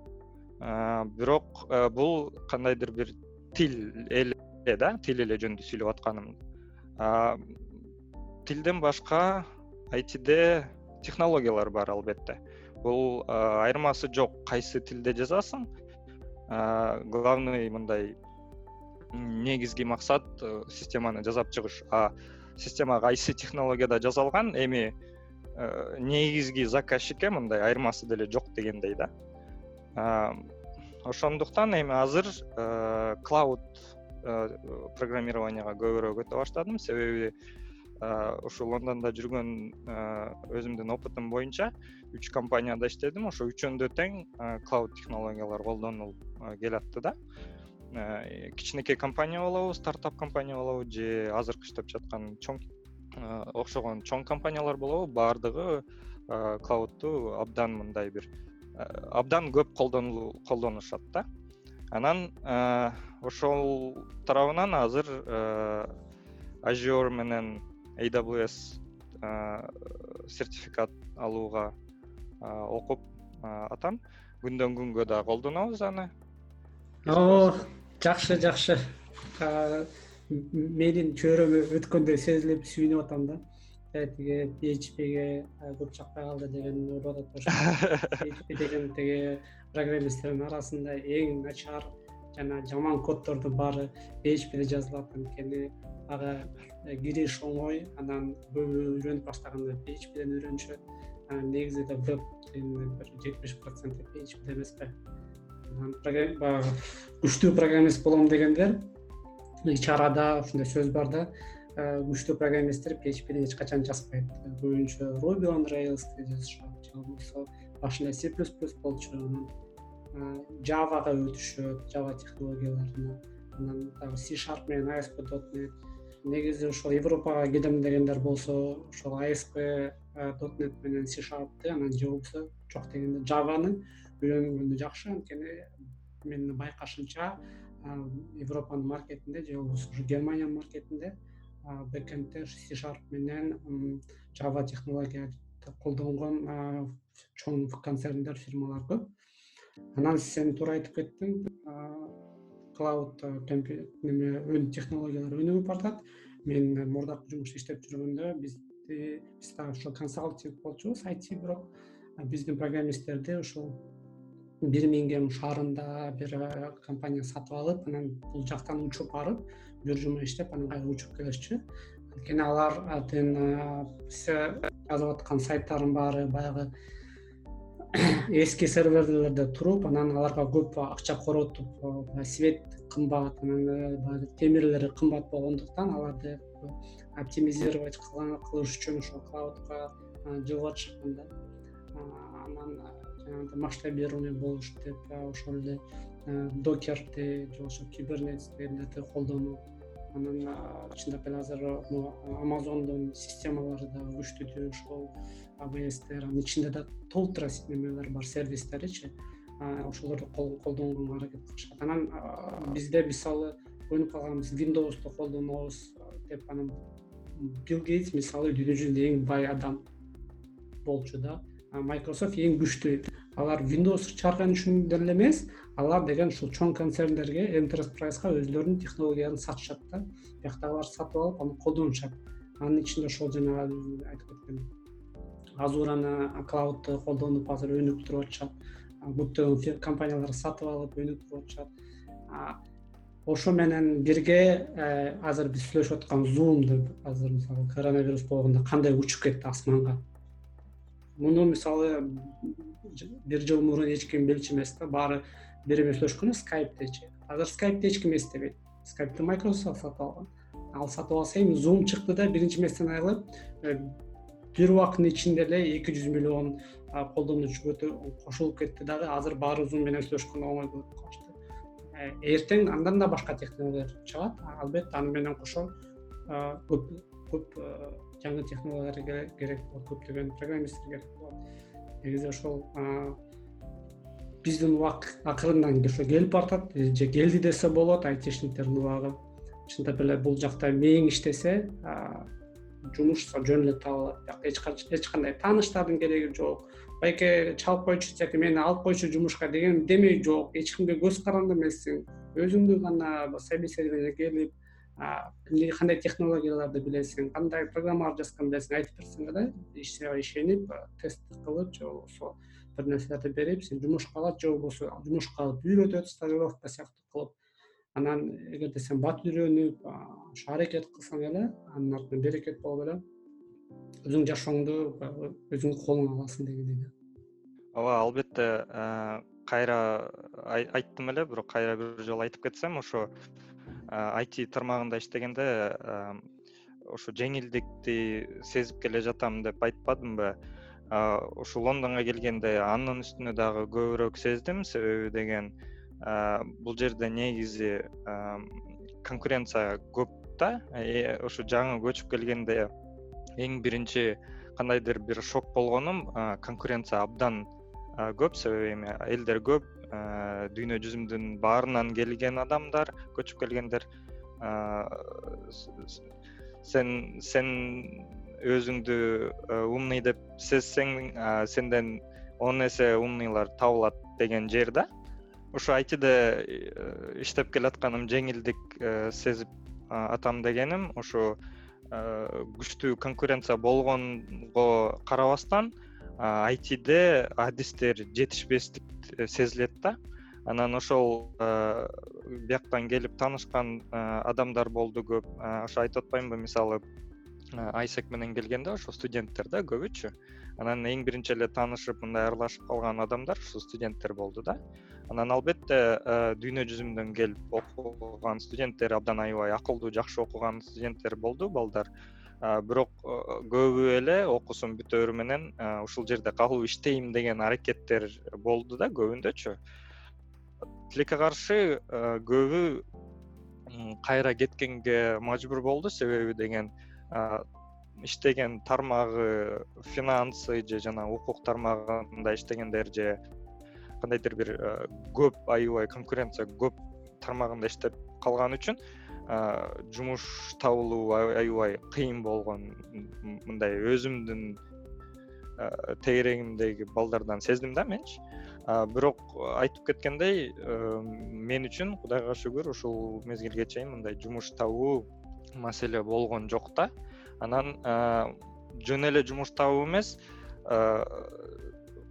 Бирок бул кандайдыр бир тил эле да тил эле жөнүндө сүйлөп атканым тилден башка айтиде технологиялар бар албетте. Бул айырмасы жок. Кайсы тилде жазасың? Главный мындай негизги максат э, системаны жасап чыгыш. А система кайсы технологияда жасалган? Эми э, негизги заказчикке мындай айырмасы деле жок дегендей да? Ошондуктан эми азыр клауд э, программированияга көбүрөөк өтө баштадым. Себеби ушул лондондо жүргөн өзүмдүн опытым боюнча үч компанияда иштедим. Ошо үчөөндө тең клауд технологиялар колдонулуп келатты да. Кичинекей компания болобу стартап компания болобу же азыркы иштеп жаткан чоң окшогон чоң компаниялар болобу баардыгы клаудту абдан мындай бир абдан көп колдонушат да. Анан ошол тарабынан азыр azure менен aws сертификат алууга окуп атам. Күндөн күнгө дагы колдонобуз аны. О жакшы жакшы. Менин чөйрөмө өткөндөй сезилип сүйүнүп атам да. Э, тиги phpге көп чакпай калды деген ойлоп атат болушум деген тиги программисттердин арасында эң начар жана жаман коддордун баары phpде жазылат анткени ага кириш оңой анан көбү үйрөнүп баштаганда phpден үйрөнүшөт анан негизи веб бир жетимиш проценти эмеспи баягы күчтүү программист болом дегендер ич арада ушундай сөз бар да. Күчтүү программисттер phpде эч качан жазбайт көбүнчө ruby on railsде жазышат же болбосо башында c болчу анан javага өтүшөт java технологияларына анан sharp менен негизи ошол европага кетем дегендер болсо ошол asp net менен sharpты анан же болбосо жок дегенде javаны үйрөнгөнү жакшы. Анткени менин байкашымча европанын маркетинде же болбосо германиянын маркетинде бекендте c sharp менен java технология колдонгон чоң концерндер фирмалар көп анан сен туура айтып кеттиң клауд неме өн технологиялар өнүгүп баратат мен мурдакы жумушта иштеп жүргөндө бизди биз дагы ошол консалтинг болчубуз айти бирок биздин программисттерди ушул бирмингем шаарында бир компания сатып алып анан бул жактан учуп барып биржума иштеп анан кайра учуп келишчү анткени алардын сиз жазып аткан сайттардын баары баягы эски серверлерде туруп анан аларга көп акча коротуп свет кымбат анан э, баягы темирлери кымбат болгондуктан аларды оптимизировать кылыш үчүн ошол клаудка жылып да. Анан жанагындай масштабирование болуш деп ошол эле докерди же болбосо кибернет дегендерди колдонуп анан чындап эле азыр амазондун системалары дагы күчтүү ошол abstер анын ичинде да толтура немелер бар сервистеричи ошолорду колдонганга аракет кылышат. Анан бизде мисалы ойлонуп калганбыз windowсту колдонобуз деп анан билл гейтс мисалы дүйнө жүзүндө эң бай адам болчу да. Microsoft эң күчтүү алар windows чыгарган үчүн деле эмес алар деген ушул чоң концерндерге enterpriseга өзлөрүнүн технологияларын сатышат да. Биякта алар сатып алып аны колдонушат. Анын ичинде ошол жанагы айтып кеткен азураны клаудду колдонуп азыр өнүктүрүп атышат. Көптөгөн компаниялар сатып алып өнүктүрүп атышат. Ошо менен бирге э, азыр биз сүйлөшүп аткан zoom деп азыр мисалы коронавирус болгондо кандай учуп кетти асманга? Муну мисалы бир жыл мурун эч ким билчү эмес да баары бири бири сүйлөшкөн скайптечи азыр скайпти эч ким эстебейт. Скайпти microsoft сатып алган. Ал сатып алса эми zoom чыкты да биринчи месттен аялып э, бир убакыттын ичинде эле эки жүз миллион колдонуучу кошулуп кетти дагы азыр баары zoom менен сүйлөшкөнгө оңой болуп калышты. Э, эртең андан да башка технологиялар чыгат. Албетте аны менен кошо көп көп жаңы технологиялар керек болот көптөгөн программисттер керек болот негизи ошол биздин убак акырындан ошо келип баратат же келди десе болот айтишниктердин убагы. Чындап эле бул жакта мээң иштесе жумуш жөн эле таба алат бияка эч кандай тааныштардын кереги жок. Байке чалып койчу мени алып койчу жумушка деген демей жок. Эч кимге көз каранды эмессиң. Өзүңдү гана собеседование келип кандай технологияларды билесиң кандай программаларды жазган билесиң айтып берсең эле ишенип тест кылып же болбосо бир нерселерди берип сени жумушка алат же болбосо жумушка алып үйрөтөт стажировка сыяктуу кылып анан эгерде сен бат үйрөнүп ошо аракет кылсаң эле анын артынан берекет болуп эле өзүң жашооңду өзүң колуңа аласың дегендей да ооба албетте кайра айттым эле бирок кайра бир жолу айтып кетсем ошо айти тармагында иштегенде ошо жеңилдикти сезип келе жатам деп айтпадымбы? Ушу лондонго келгенде анын үстүнө дагы көбүрөөк сездим себеби деген бул жерде негизи конкуренция көп да? Ошо жаңы көчүп келгенде эң биринчи кандайдыр бир шок болгонум конкуренция абдан көп себеби эми элдер көп дүйнө жүзүнүн баарынан келген адамдар көчүп келгендер сен сен өзүңдү умный деп сезсең сенден он эсе умныйлар табылат деген жер да? Ушу айтиде э, иштеп келатканым жеңилдик э, сезип атам дегеним ушу күчтүү конкуренция болгонго карабастан айтиде адистер жетишпестик э, сезилет да. Анан ошол э, бияктан келип таанышкан э, адамдар болду көп. Ошо айтып атпаймынбы мисалы айсек менен келгенде ошо студенттер да көбүчү. Анан эң биринчи эле таанышып мындай аралашып калган адамдар ушу студенттер болду да. Анан албетте дүйнө жүзүнөн келип окуган студенттер абдан аябай акылдуу жакшы окуган студенттер болду балдар бирок көбү эле окуусун бүтөөрү менен ушул жерде калып иштейм деген аракеттер болду да көбүндөчү. Тилекке каршы көбү кайра кеткенге мажбур болду. Себеби деген иштеген тармагы финансы же жанагы укук тармагында иштегендер же кандайдыр бир көп аябай конкуренция көп тармагында иштеп калган үчүн жумуш табылуу аябай кыйын болгон мындай өзүмдүн тегерегимдеги балдардан сездим да менчи. Бирок айтып кеткендей мен үчүн кудайга шүгүр ушул мезгилге чейин мындай жумуш табуу маселе болгон жок да анан жөн эле жумуш табуу эмес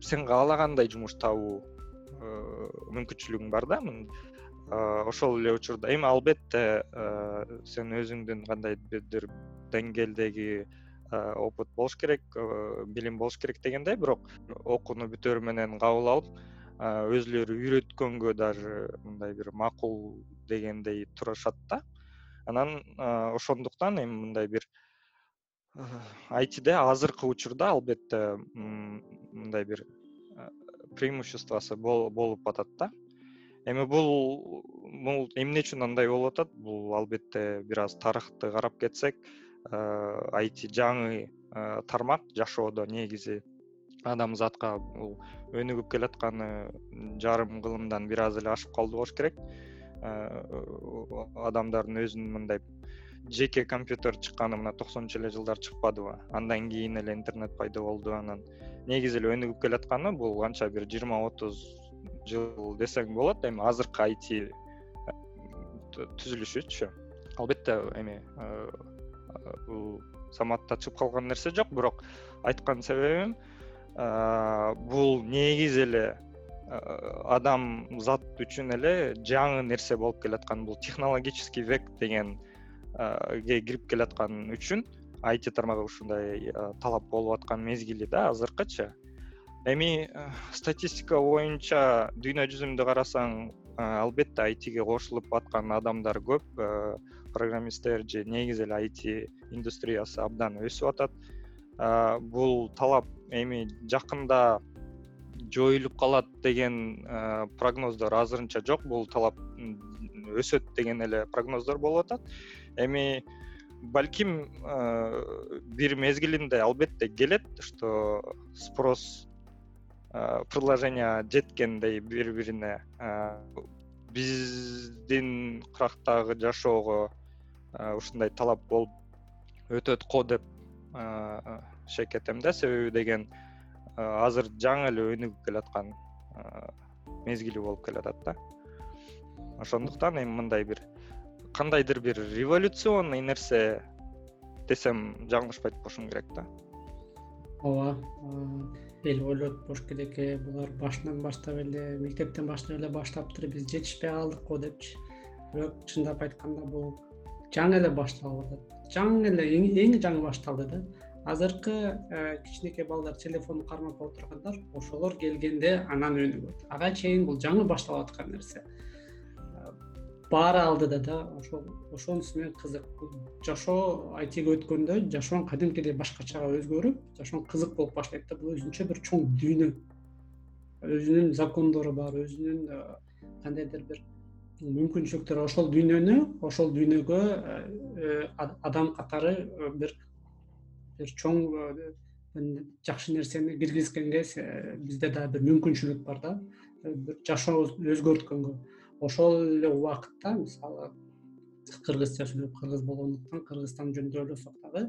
сен каалагандай жумуш табуу мүмкүнчүлүгүң бар да ошол эле учурда эми албетте сен өзүңдүн кандайдыр деңгээлдеги опыт болуш керек билим болуш керек дегендей бирок окууну бүтөөрү менен кабыл алып өзүлөрү үйрөткөнгө даже мындай бир макул дегендей турушат да. Анан ошондуктан эми мындай бир айтиде азыркы учурда албетте мындай бир преимуществосу болуп атат да эми бул бул эмне үчүн андай болуп атат? Бул албетте бир аз тарыхты карап кетсек айти жаңы тармак жашоодо негизи. Адамзатка бул өнүгүп келатканы жарым кылымдан бир аз эле ашып калды болуш керек. Адамдардын өзүнүн мындай жеке компьютер чыкканы мына токсонунчу эле жылдары чыкпадыбы андан кийин эле интернет пайда болду анан. Негизи эле өнүгүп келатканы бул канча бир жыйырма отуз жыл десең болот эми азыркы айти түзүлүшүчү. Албетте эми бул заматта чыгып калган нерсе жок бирок айткан себебим бул негизи эле адам зат үчүн эле жаңы нерсе болуп келаткан. Бул технологический век дегенге кирип келаткан үчүн айти тармагы ушундай талап болуп аткан мезгили да азыркычы эми э, статистика боюнча дүйнө жүзүндө карасаң э, албетте айтиге кошулуп аткан адамдар көп. Э, программисттер же негизи эле айти индустриясы абдан өсүп атат. Бул талап эми жакында жоюлуп калат деген прогноздор азырынча жок. Бул талап өсөт деген эле прогноздор болуп атат. Эми балким бир мезгилинде албетте келет что спрос предложение жеткендей бири бирине биздин кырактагы жашоого ушундай талап болуп өтөт го деп шек этем да. Себеби деген азыр жаңы эле өнүгүп келаткан мезгили болуп келатат да. Ошондуктан эми мындай бир кандайдыр бир революционный нерсе десем жаңылышпайт болушум керек да ооба эл ойлойт болуш керек э булар башынан баштап эле мектептен баштап эле баштаптыр биз жетишпей калдык го депчи. Бирок чындап айтканда бул жаңы эле башталып атат. Жаңы эле эң жаңы башталды да. Азыркы э, кичинекей балдар телефонду кармап отургандар ошолор келгенде анан өнүгөт. Ага чейин бул жаңы башталып аткан нерсе баары алдыда да ошол ошонусу менен кызык. Жашоо айтиге өткөндө жашооң кадимкидей башкачага өзгөрүп жашооң кызык болуп баштайт да бул өзүнчө бир чоң дүйнө. Өзүнүн закондору бар өзүнүн э, кандайдыр бир мүмкүнчүлүктөрү ошол дүйнөнү ошол дүйнөгө э, адам катары э, бир бир чоң жакшы нерсени киргизгенге бизде дагы бир мүмкүнчүлүк бар да. Бир жашообузду өзгөрткөнгө ошол эле убакытта мисалы кыргызча сүйлөп кыргыз болгондуктан кыргызстан жөнүндө ойлосок дагы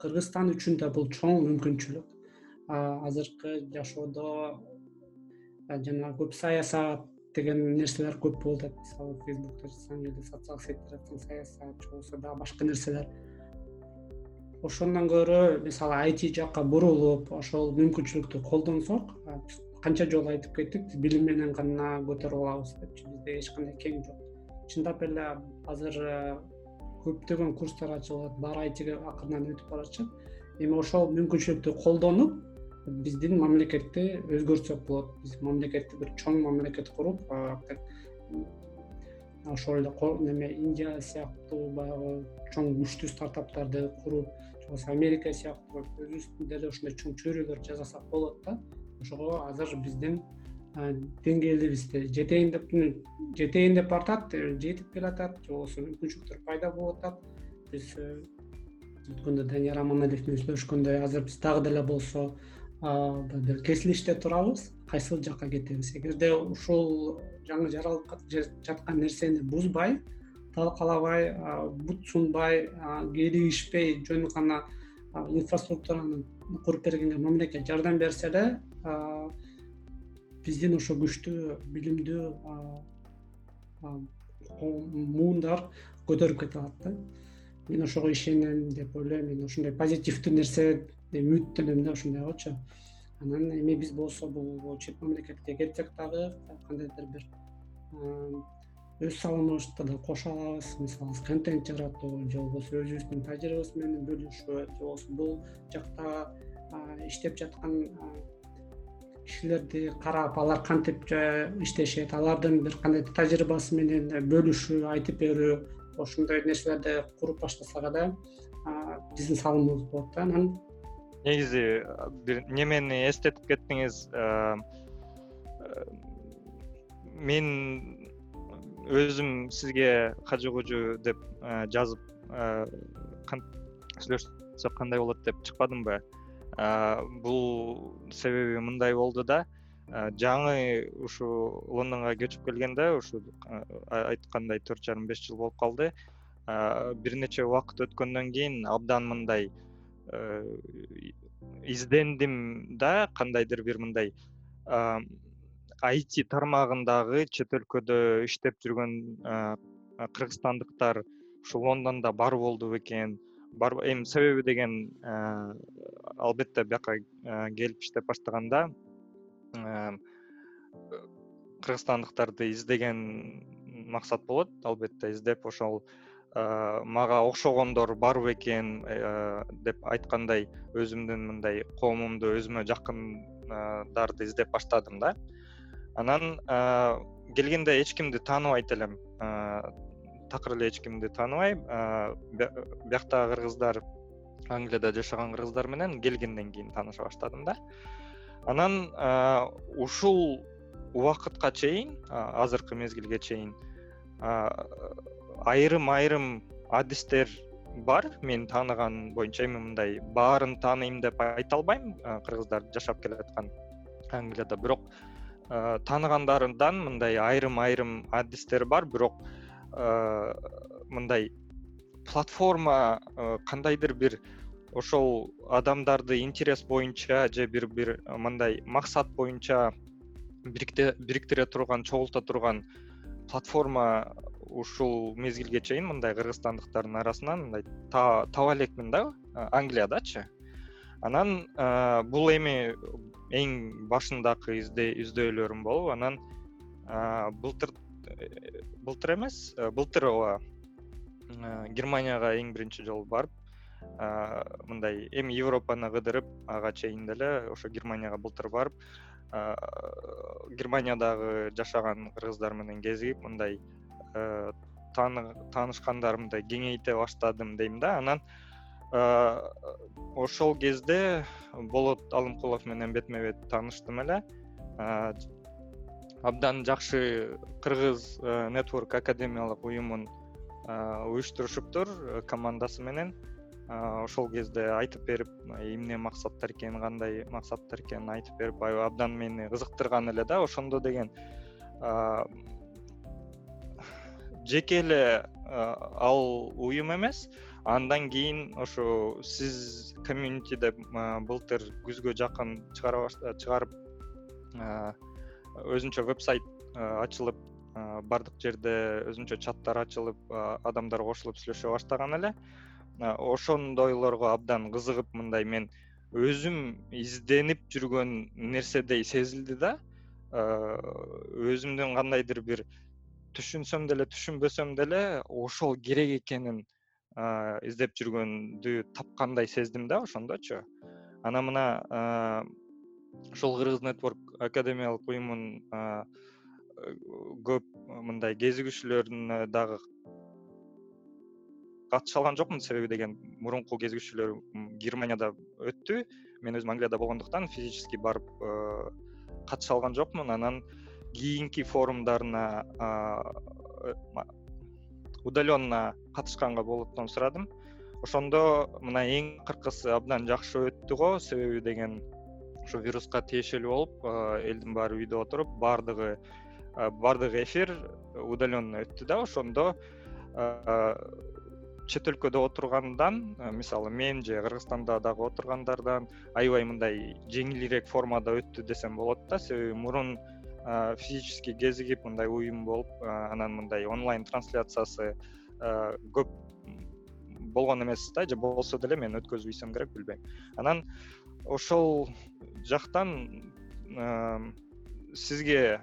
кыргызстан үчүн да бул чоң мүмкүнчүлүк. Азыркы жашоодо жанагы көп саясат деген нерселер көп болуп атат мисалы или социалдык жазсаң саясат же болбосо дагы башка нерселер. Ошондон көрө мисалы айти жакка бурулуп ошол мүмкүнчүлүктү колдонсок канча жолу айтып кеттик билим менен гана көтөрүп алабыз депчи бизде эч кандай кең жок. Чындап эле азыр э, көптөгөн курстар ачылып атат баары айтиге акырындан өтүп баратышат эми ошол мүмкүнчүлүктү колдонуп биздин мамлекетти өзгөртсөк болот. Биз мамлекетти бир чоң мамлекет куруп ошол эле неме индия сыяктуу баягы чоң күчтүү стартаптарды куруп же болбосо америка сыяктуу өзүбүздүн деле ушундай чоң чөйрөлөр жасасак болот да ошого азыр биздин деңгээлибизде жетейин деп жетейин деп баратат э, жетип келатат же болбосо мүмкүнчүлүктөр пайда болуп атат. Биз э, өткөндө данияр аманалиев менен сүйлөшкөндөй азыр биз дагы деле болсо бир кесилиште турабыз кайсыл жакка кетебиз? Эгерде ушул жаңы жаралып жаткан нерсени бузбай талкалабай бут сунбай кийлигишпей жөн гана инфраструктураны куруп бергенге мамлекет жардам берсе эле биздин ошо күчтүү билимдүү муундар көтөрүп кете алат да. Мен ошого ишенем деп ойлойм. Мен ушундай позитивдүү нерсе үмүттөнөм да ушундайгочу анан эми биз болсо бул чет мамлекетке кетсек дагы кандайдыр бир өз салымыбызды да кошо алабыз. Мисалы контент жаратуу же болбосо өзүбүздүн тажрыйбабыз менен бөлүшүү же болбосо бул жакта иштеп жаткан кишилерди карап алар кантип иштешет алардын бир кандайдыр тажрыйбасы менен бөлүшүү айтып берүү ошондой нерселерди куруп баштасак эле биздин салымыбыз болот да анан. Негизи бир немени эстетип кеттиңиз мен өзүм сизге кажы кужу деп жазып сүйлөшсөк кандай болот деп чыкпадымбы бул себеби мындай болду да жаңы ушу лондонго көчүп келгенде ушу айткандай төрт жарым беш жыл болуп калды. Бир нече убакыт өткөндөн кийин абдан мындай издендим да кандайдыр бир мындай айти тармагындагы чет өлкөдө иштеп жүргөн кыргызстандыктар ушу лондондо бар болду бекен эми себеби деген э, албетте бияка э, келип иштеп баштаганда э, кыргызстандыктарды издеген максат болот албетте издеп ошол мага окшогондор бар бекен деп айткандай өзүмдүн мындай коомумду өзүмө жакындарды издеп баштадым да. Анан келгенде эч кимди тааныбайт элем такыр эле эч кимди тааныбайм бияктагы кыргыздар англияда жашаган кыргыздар менен келгенден кийин тааныша баштадым да. Анан ушул убакытка чейин азыркы мезгилге чейин айрым айрым адистер бар. Мен тааныган боюнча эми мындай баарын тааныйм деп айта албайм кыргыздар жашап келаткан англияда. Бирок тааныгандарымдан мындай айрым айрым адистер бар. Бирок мындай платформа э, кандайдыр бир ошол адамдарды интерес боюнча же бир бир мындай максат боюнча бириктире турган чогулта турган платформа ушул мезгилге чейин мындай кыргызстандыктардын арасынан мындай таба элекмин да э, англиядачы. Анан бул эми эң башындагы издөөлөрүм болуп анан былтыр былтыр эмес э, былтыр ооба э, германияга эң биринчи жолу барып мындай эми европаны кыдырып ага чейин деле ошо германияга былтыр барып германиядагы жашаган кыргыздар менен кезигип мындай э, таанышкандарымды кеңейте баштадым дейм да. Анан ошол кезде болот алымкулов менен бетме бет тааныштым эле абдан жакшы кыргыз нетворк академиялык уюмун уюштурушуптур командасы менен. Ошол кезде айтып берип эмне максаттар экенин кандай максаттар экенин айтып берип абдан мени кызыктырган эле да ошондо деген жеке эле ал уюм эмес. Андан кийин ошо сиз комьюнитиде былтыр күзгө жакын чыгарып өзүнчө веб сайт ачылып баардык жерде өзүнчө чаттар ачылып адамдар кошулуп сүйлөшө баштаган эле. Ошондойлорго абдан кызыгып мындай мен өзүм изденип жүргөн нерседей сезилди да. Өзүмдүн кандайдыр бир түшүнсөм деле түшүнбөсөм деле ошол керек экенин издеп жүргөндү тапкандай сездим да ошондочу. Анан мына ушул кыргыз нетворк академиялык уюмун көп мындай кезигүүчүлөрүнө дагы катыша алган жокмун себеби деген мурунку кезигүүчүлөрүм германияда өттү. Мен өзүм англияда болгондуктан физически барып катыша алган жокмун. Анан кийинки форумдарына э, удаленно катышканга болотун сурадым. Ошондо мына эң акыркысы абдан жакшы өттү го. Себеби деген ушу вируска тиешелүү болуп элдин баары үйдө отуруп баардыгы баардык эфир удаленно өттү да. Ошондо чет өлкөдө отургандан мисалы мен же кыргызстанда дагы отургандардан аябай мындай жеңилирээк формада өттү десем болот да. Себеби мурун физически кезигип мындай уюм болуп анан мындай онлайн трансляциясы көп болгон эмес да. Же болсо деле мен өткөзбөйсөм керек билбейм. Анан ошол жактан сизге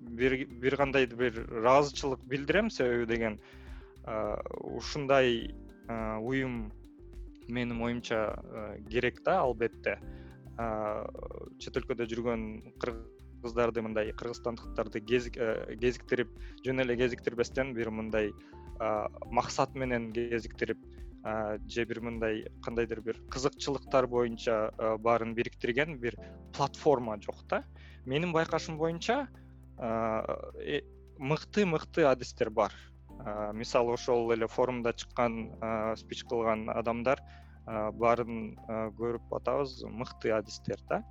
бир кандайдыр бир ыраазычылык билдирем себеби деген ушундай уюм менин оюмча керек да албетте. Чет өлкөдө жүргөн кыргыздарды мындай кыргызстандыктарды кезиктирип жөн эле кезиктирбестен бир мындай максат менен кезиктирип же бир мындай кандайдыр бир кызыкчылыктар боюнча баарын бириктирген бир платформа жок да. Менин байкашым боюнча э, мыкты мыкты адистер бар. Мисалы ошол эле форумда чыккан спич кылган адамдар баарын көрүп атабыз мыкты адистер да.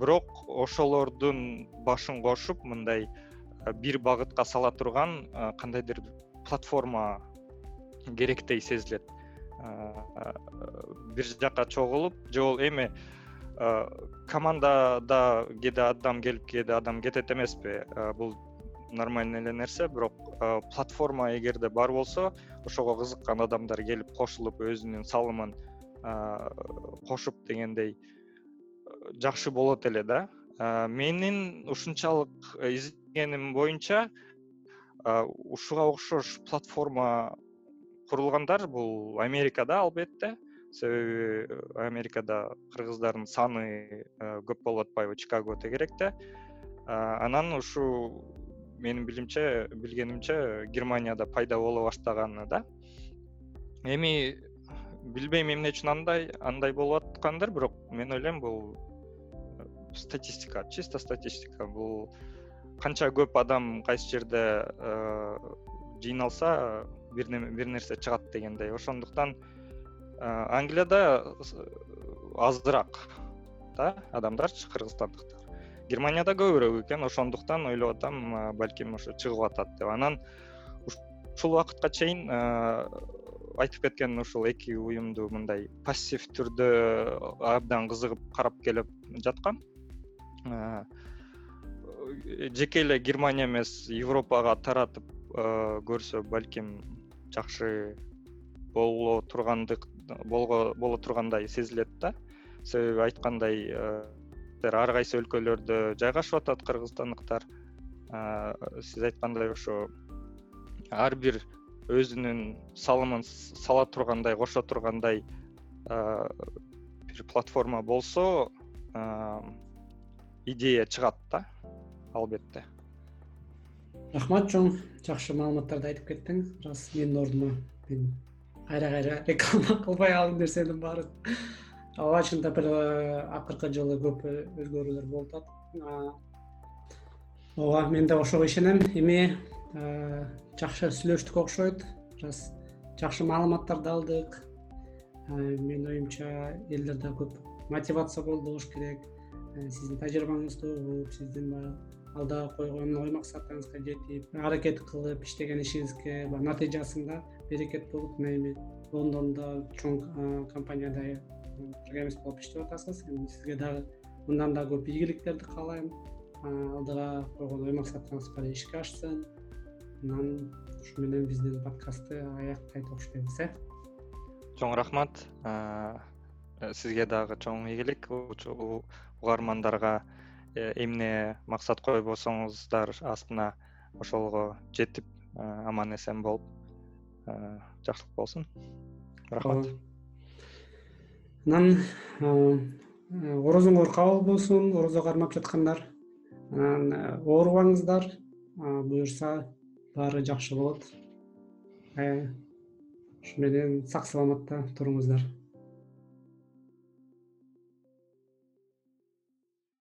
Бирок ошолордун башын кошуп мындай бир багытка сала турган кандайдыр платформа керектей сезилет. Бир жака чогулуп же эми командада кээде адам келип кээде адам кетет эмеспи. Бул нормальный эле нерсе бирок платформа эгерде бар болсо ошого кызыккан адамдар келип кошулуп өзүнүн салымын кошуп дегендей жакшы болот эле да. Менин ушунчалык издегеним боюнча ушуга окшош платформа курулгандар бул америкада албетте. Себеби америкада кыргыздардын саны көп болуп атпайбы чикаго тегеректе анан ушул менин билимче билгенимче германияда пайда боло баштаганы да. Эми билбейм эмне үчүн андай андай болуп аткандыр бирок мен ойлойм бул э, статистика чисто статистика. Бул канча көп адам кайсы жерде э, жыйналса бир нерсе чыгат дегендей. Ошондуктан э, англияда азыраак да адамдарчы кыргызстандыктар. Германияда көбүрөөк экен ошондуктан ойлоп атам балким ошо чыгып атат деп. Анан ушул убакытка чейин айтып кеткен ушул эки уюмду мындай пассив түрдө абдан кызыгып карап келип жаткам. Жеке эле германия эмес европага таратып көрсө балким жакшы боло тургандык боло тургандай сезилет да. Себеби айткандай ар кайсы өлкөлөрдө жайгашып атат кыргызстандыктар. Сиз айткандай ошо ар бир өзүнүн салымын сала тургандай кошо тургандай бир платформа болсо идея чыгат да албетте рахмат чоң. Жакшы маалыматтарды айтып кеттиң. Рас менин ордума мен кайра кайра реклама кылбай ал нерсенин баарын ооба чындап эле акыркы жылы көп өзгөрүүлөр болуп атат ооба мен да ошого ишенем. Эми жакшы сүйлөштүк окшойт. Ырас жакшы маалыматтарды алдык. Менин оюмча элдерде көп мотивация болуш керек. Сиздин тажрыйбаңызды угуп сиздин баягы алда койгон ой максатыңызга жетип аракет кылып иштеген ишиңизге баягы натыйжасында берекет болуп мына эми лондондо чоң компанияда программист болуп иштеп атасыз. Эми сизге дагы мындан да көп ийгиликтерди каалайм. Алдыга койгон ой максатыңыз баары ишке ашсын. Анан ушу менен биздин подкастты аяктайт окшойбуз э? Чоң рахмат. Сизге дагы чоң ийгилик угармандарга эмне максат койбосоңуздар астына ошолго жетип аман эсен болуп жакшылык болсун. Рахмат. Анан орозоңор кабыл болсун орозо кармап жаткандар. Анан оорубаңыздар буюрса баары жакшы болот. Ушу менен сак саламатта туруңуздар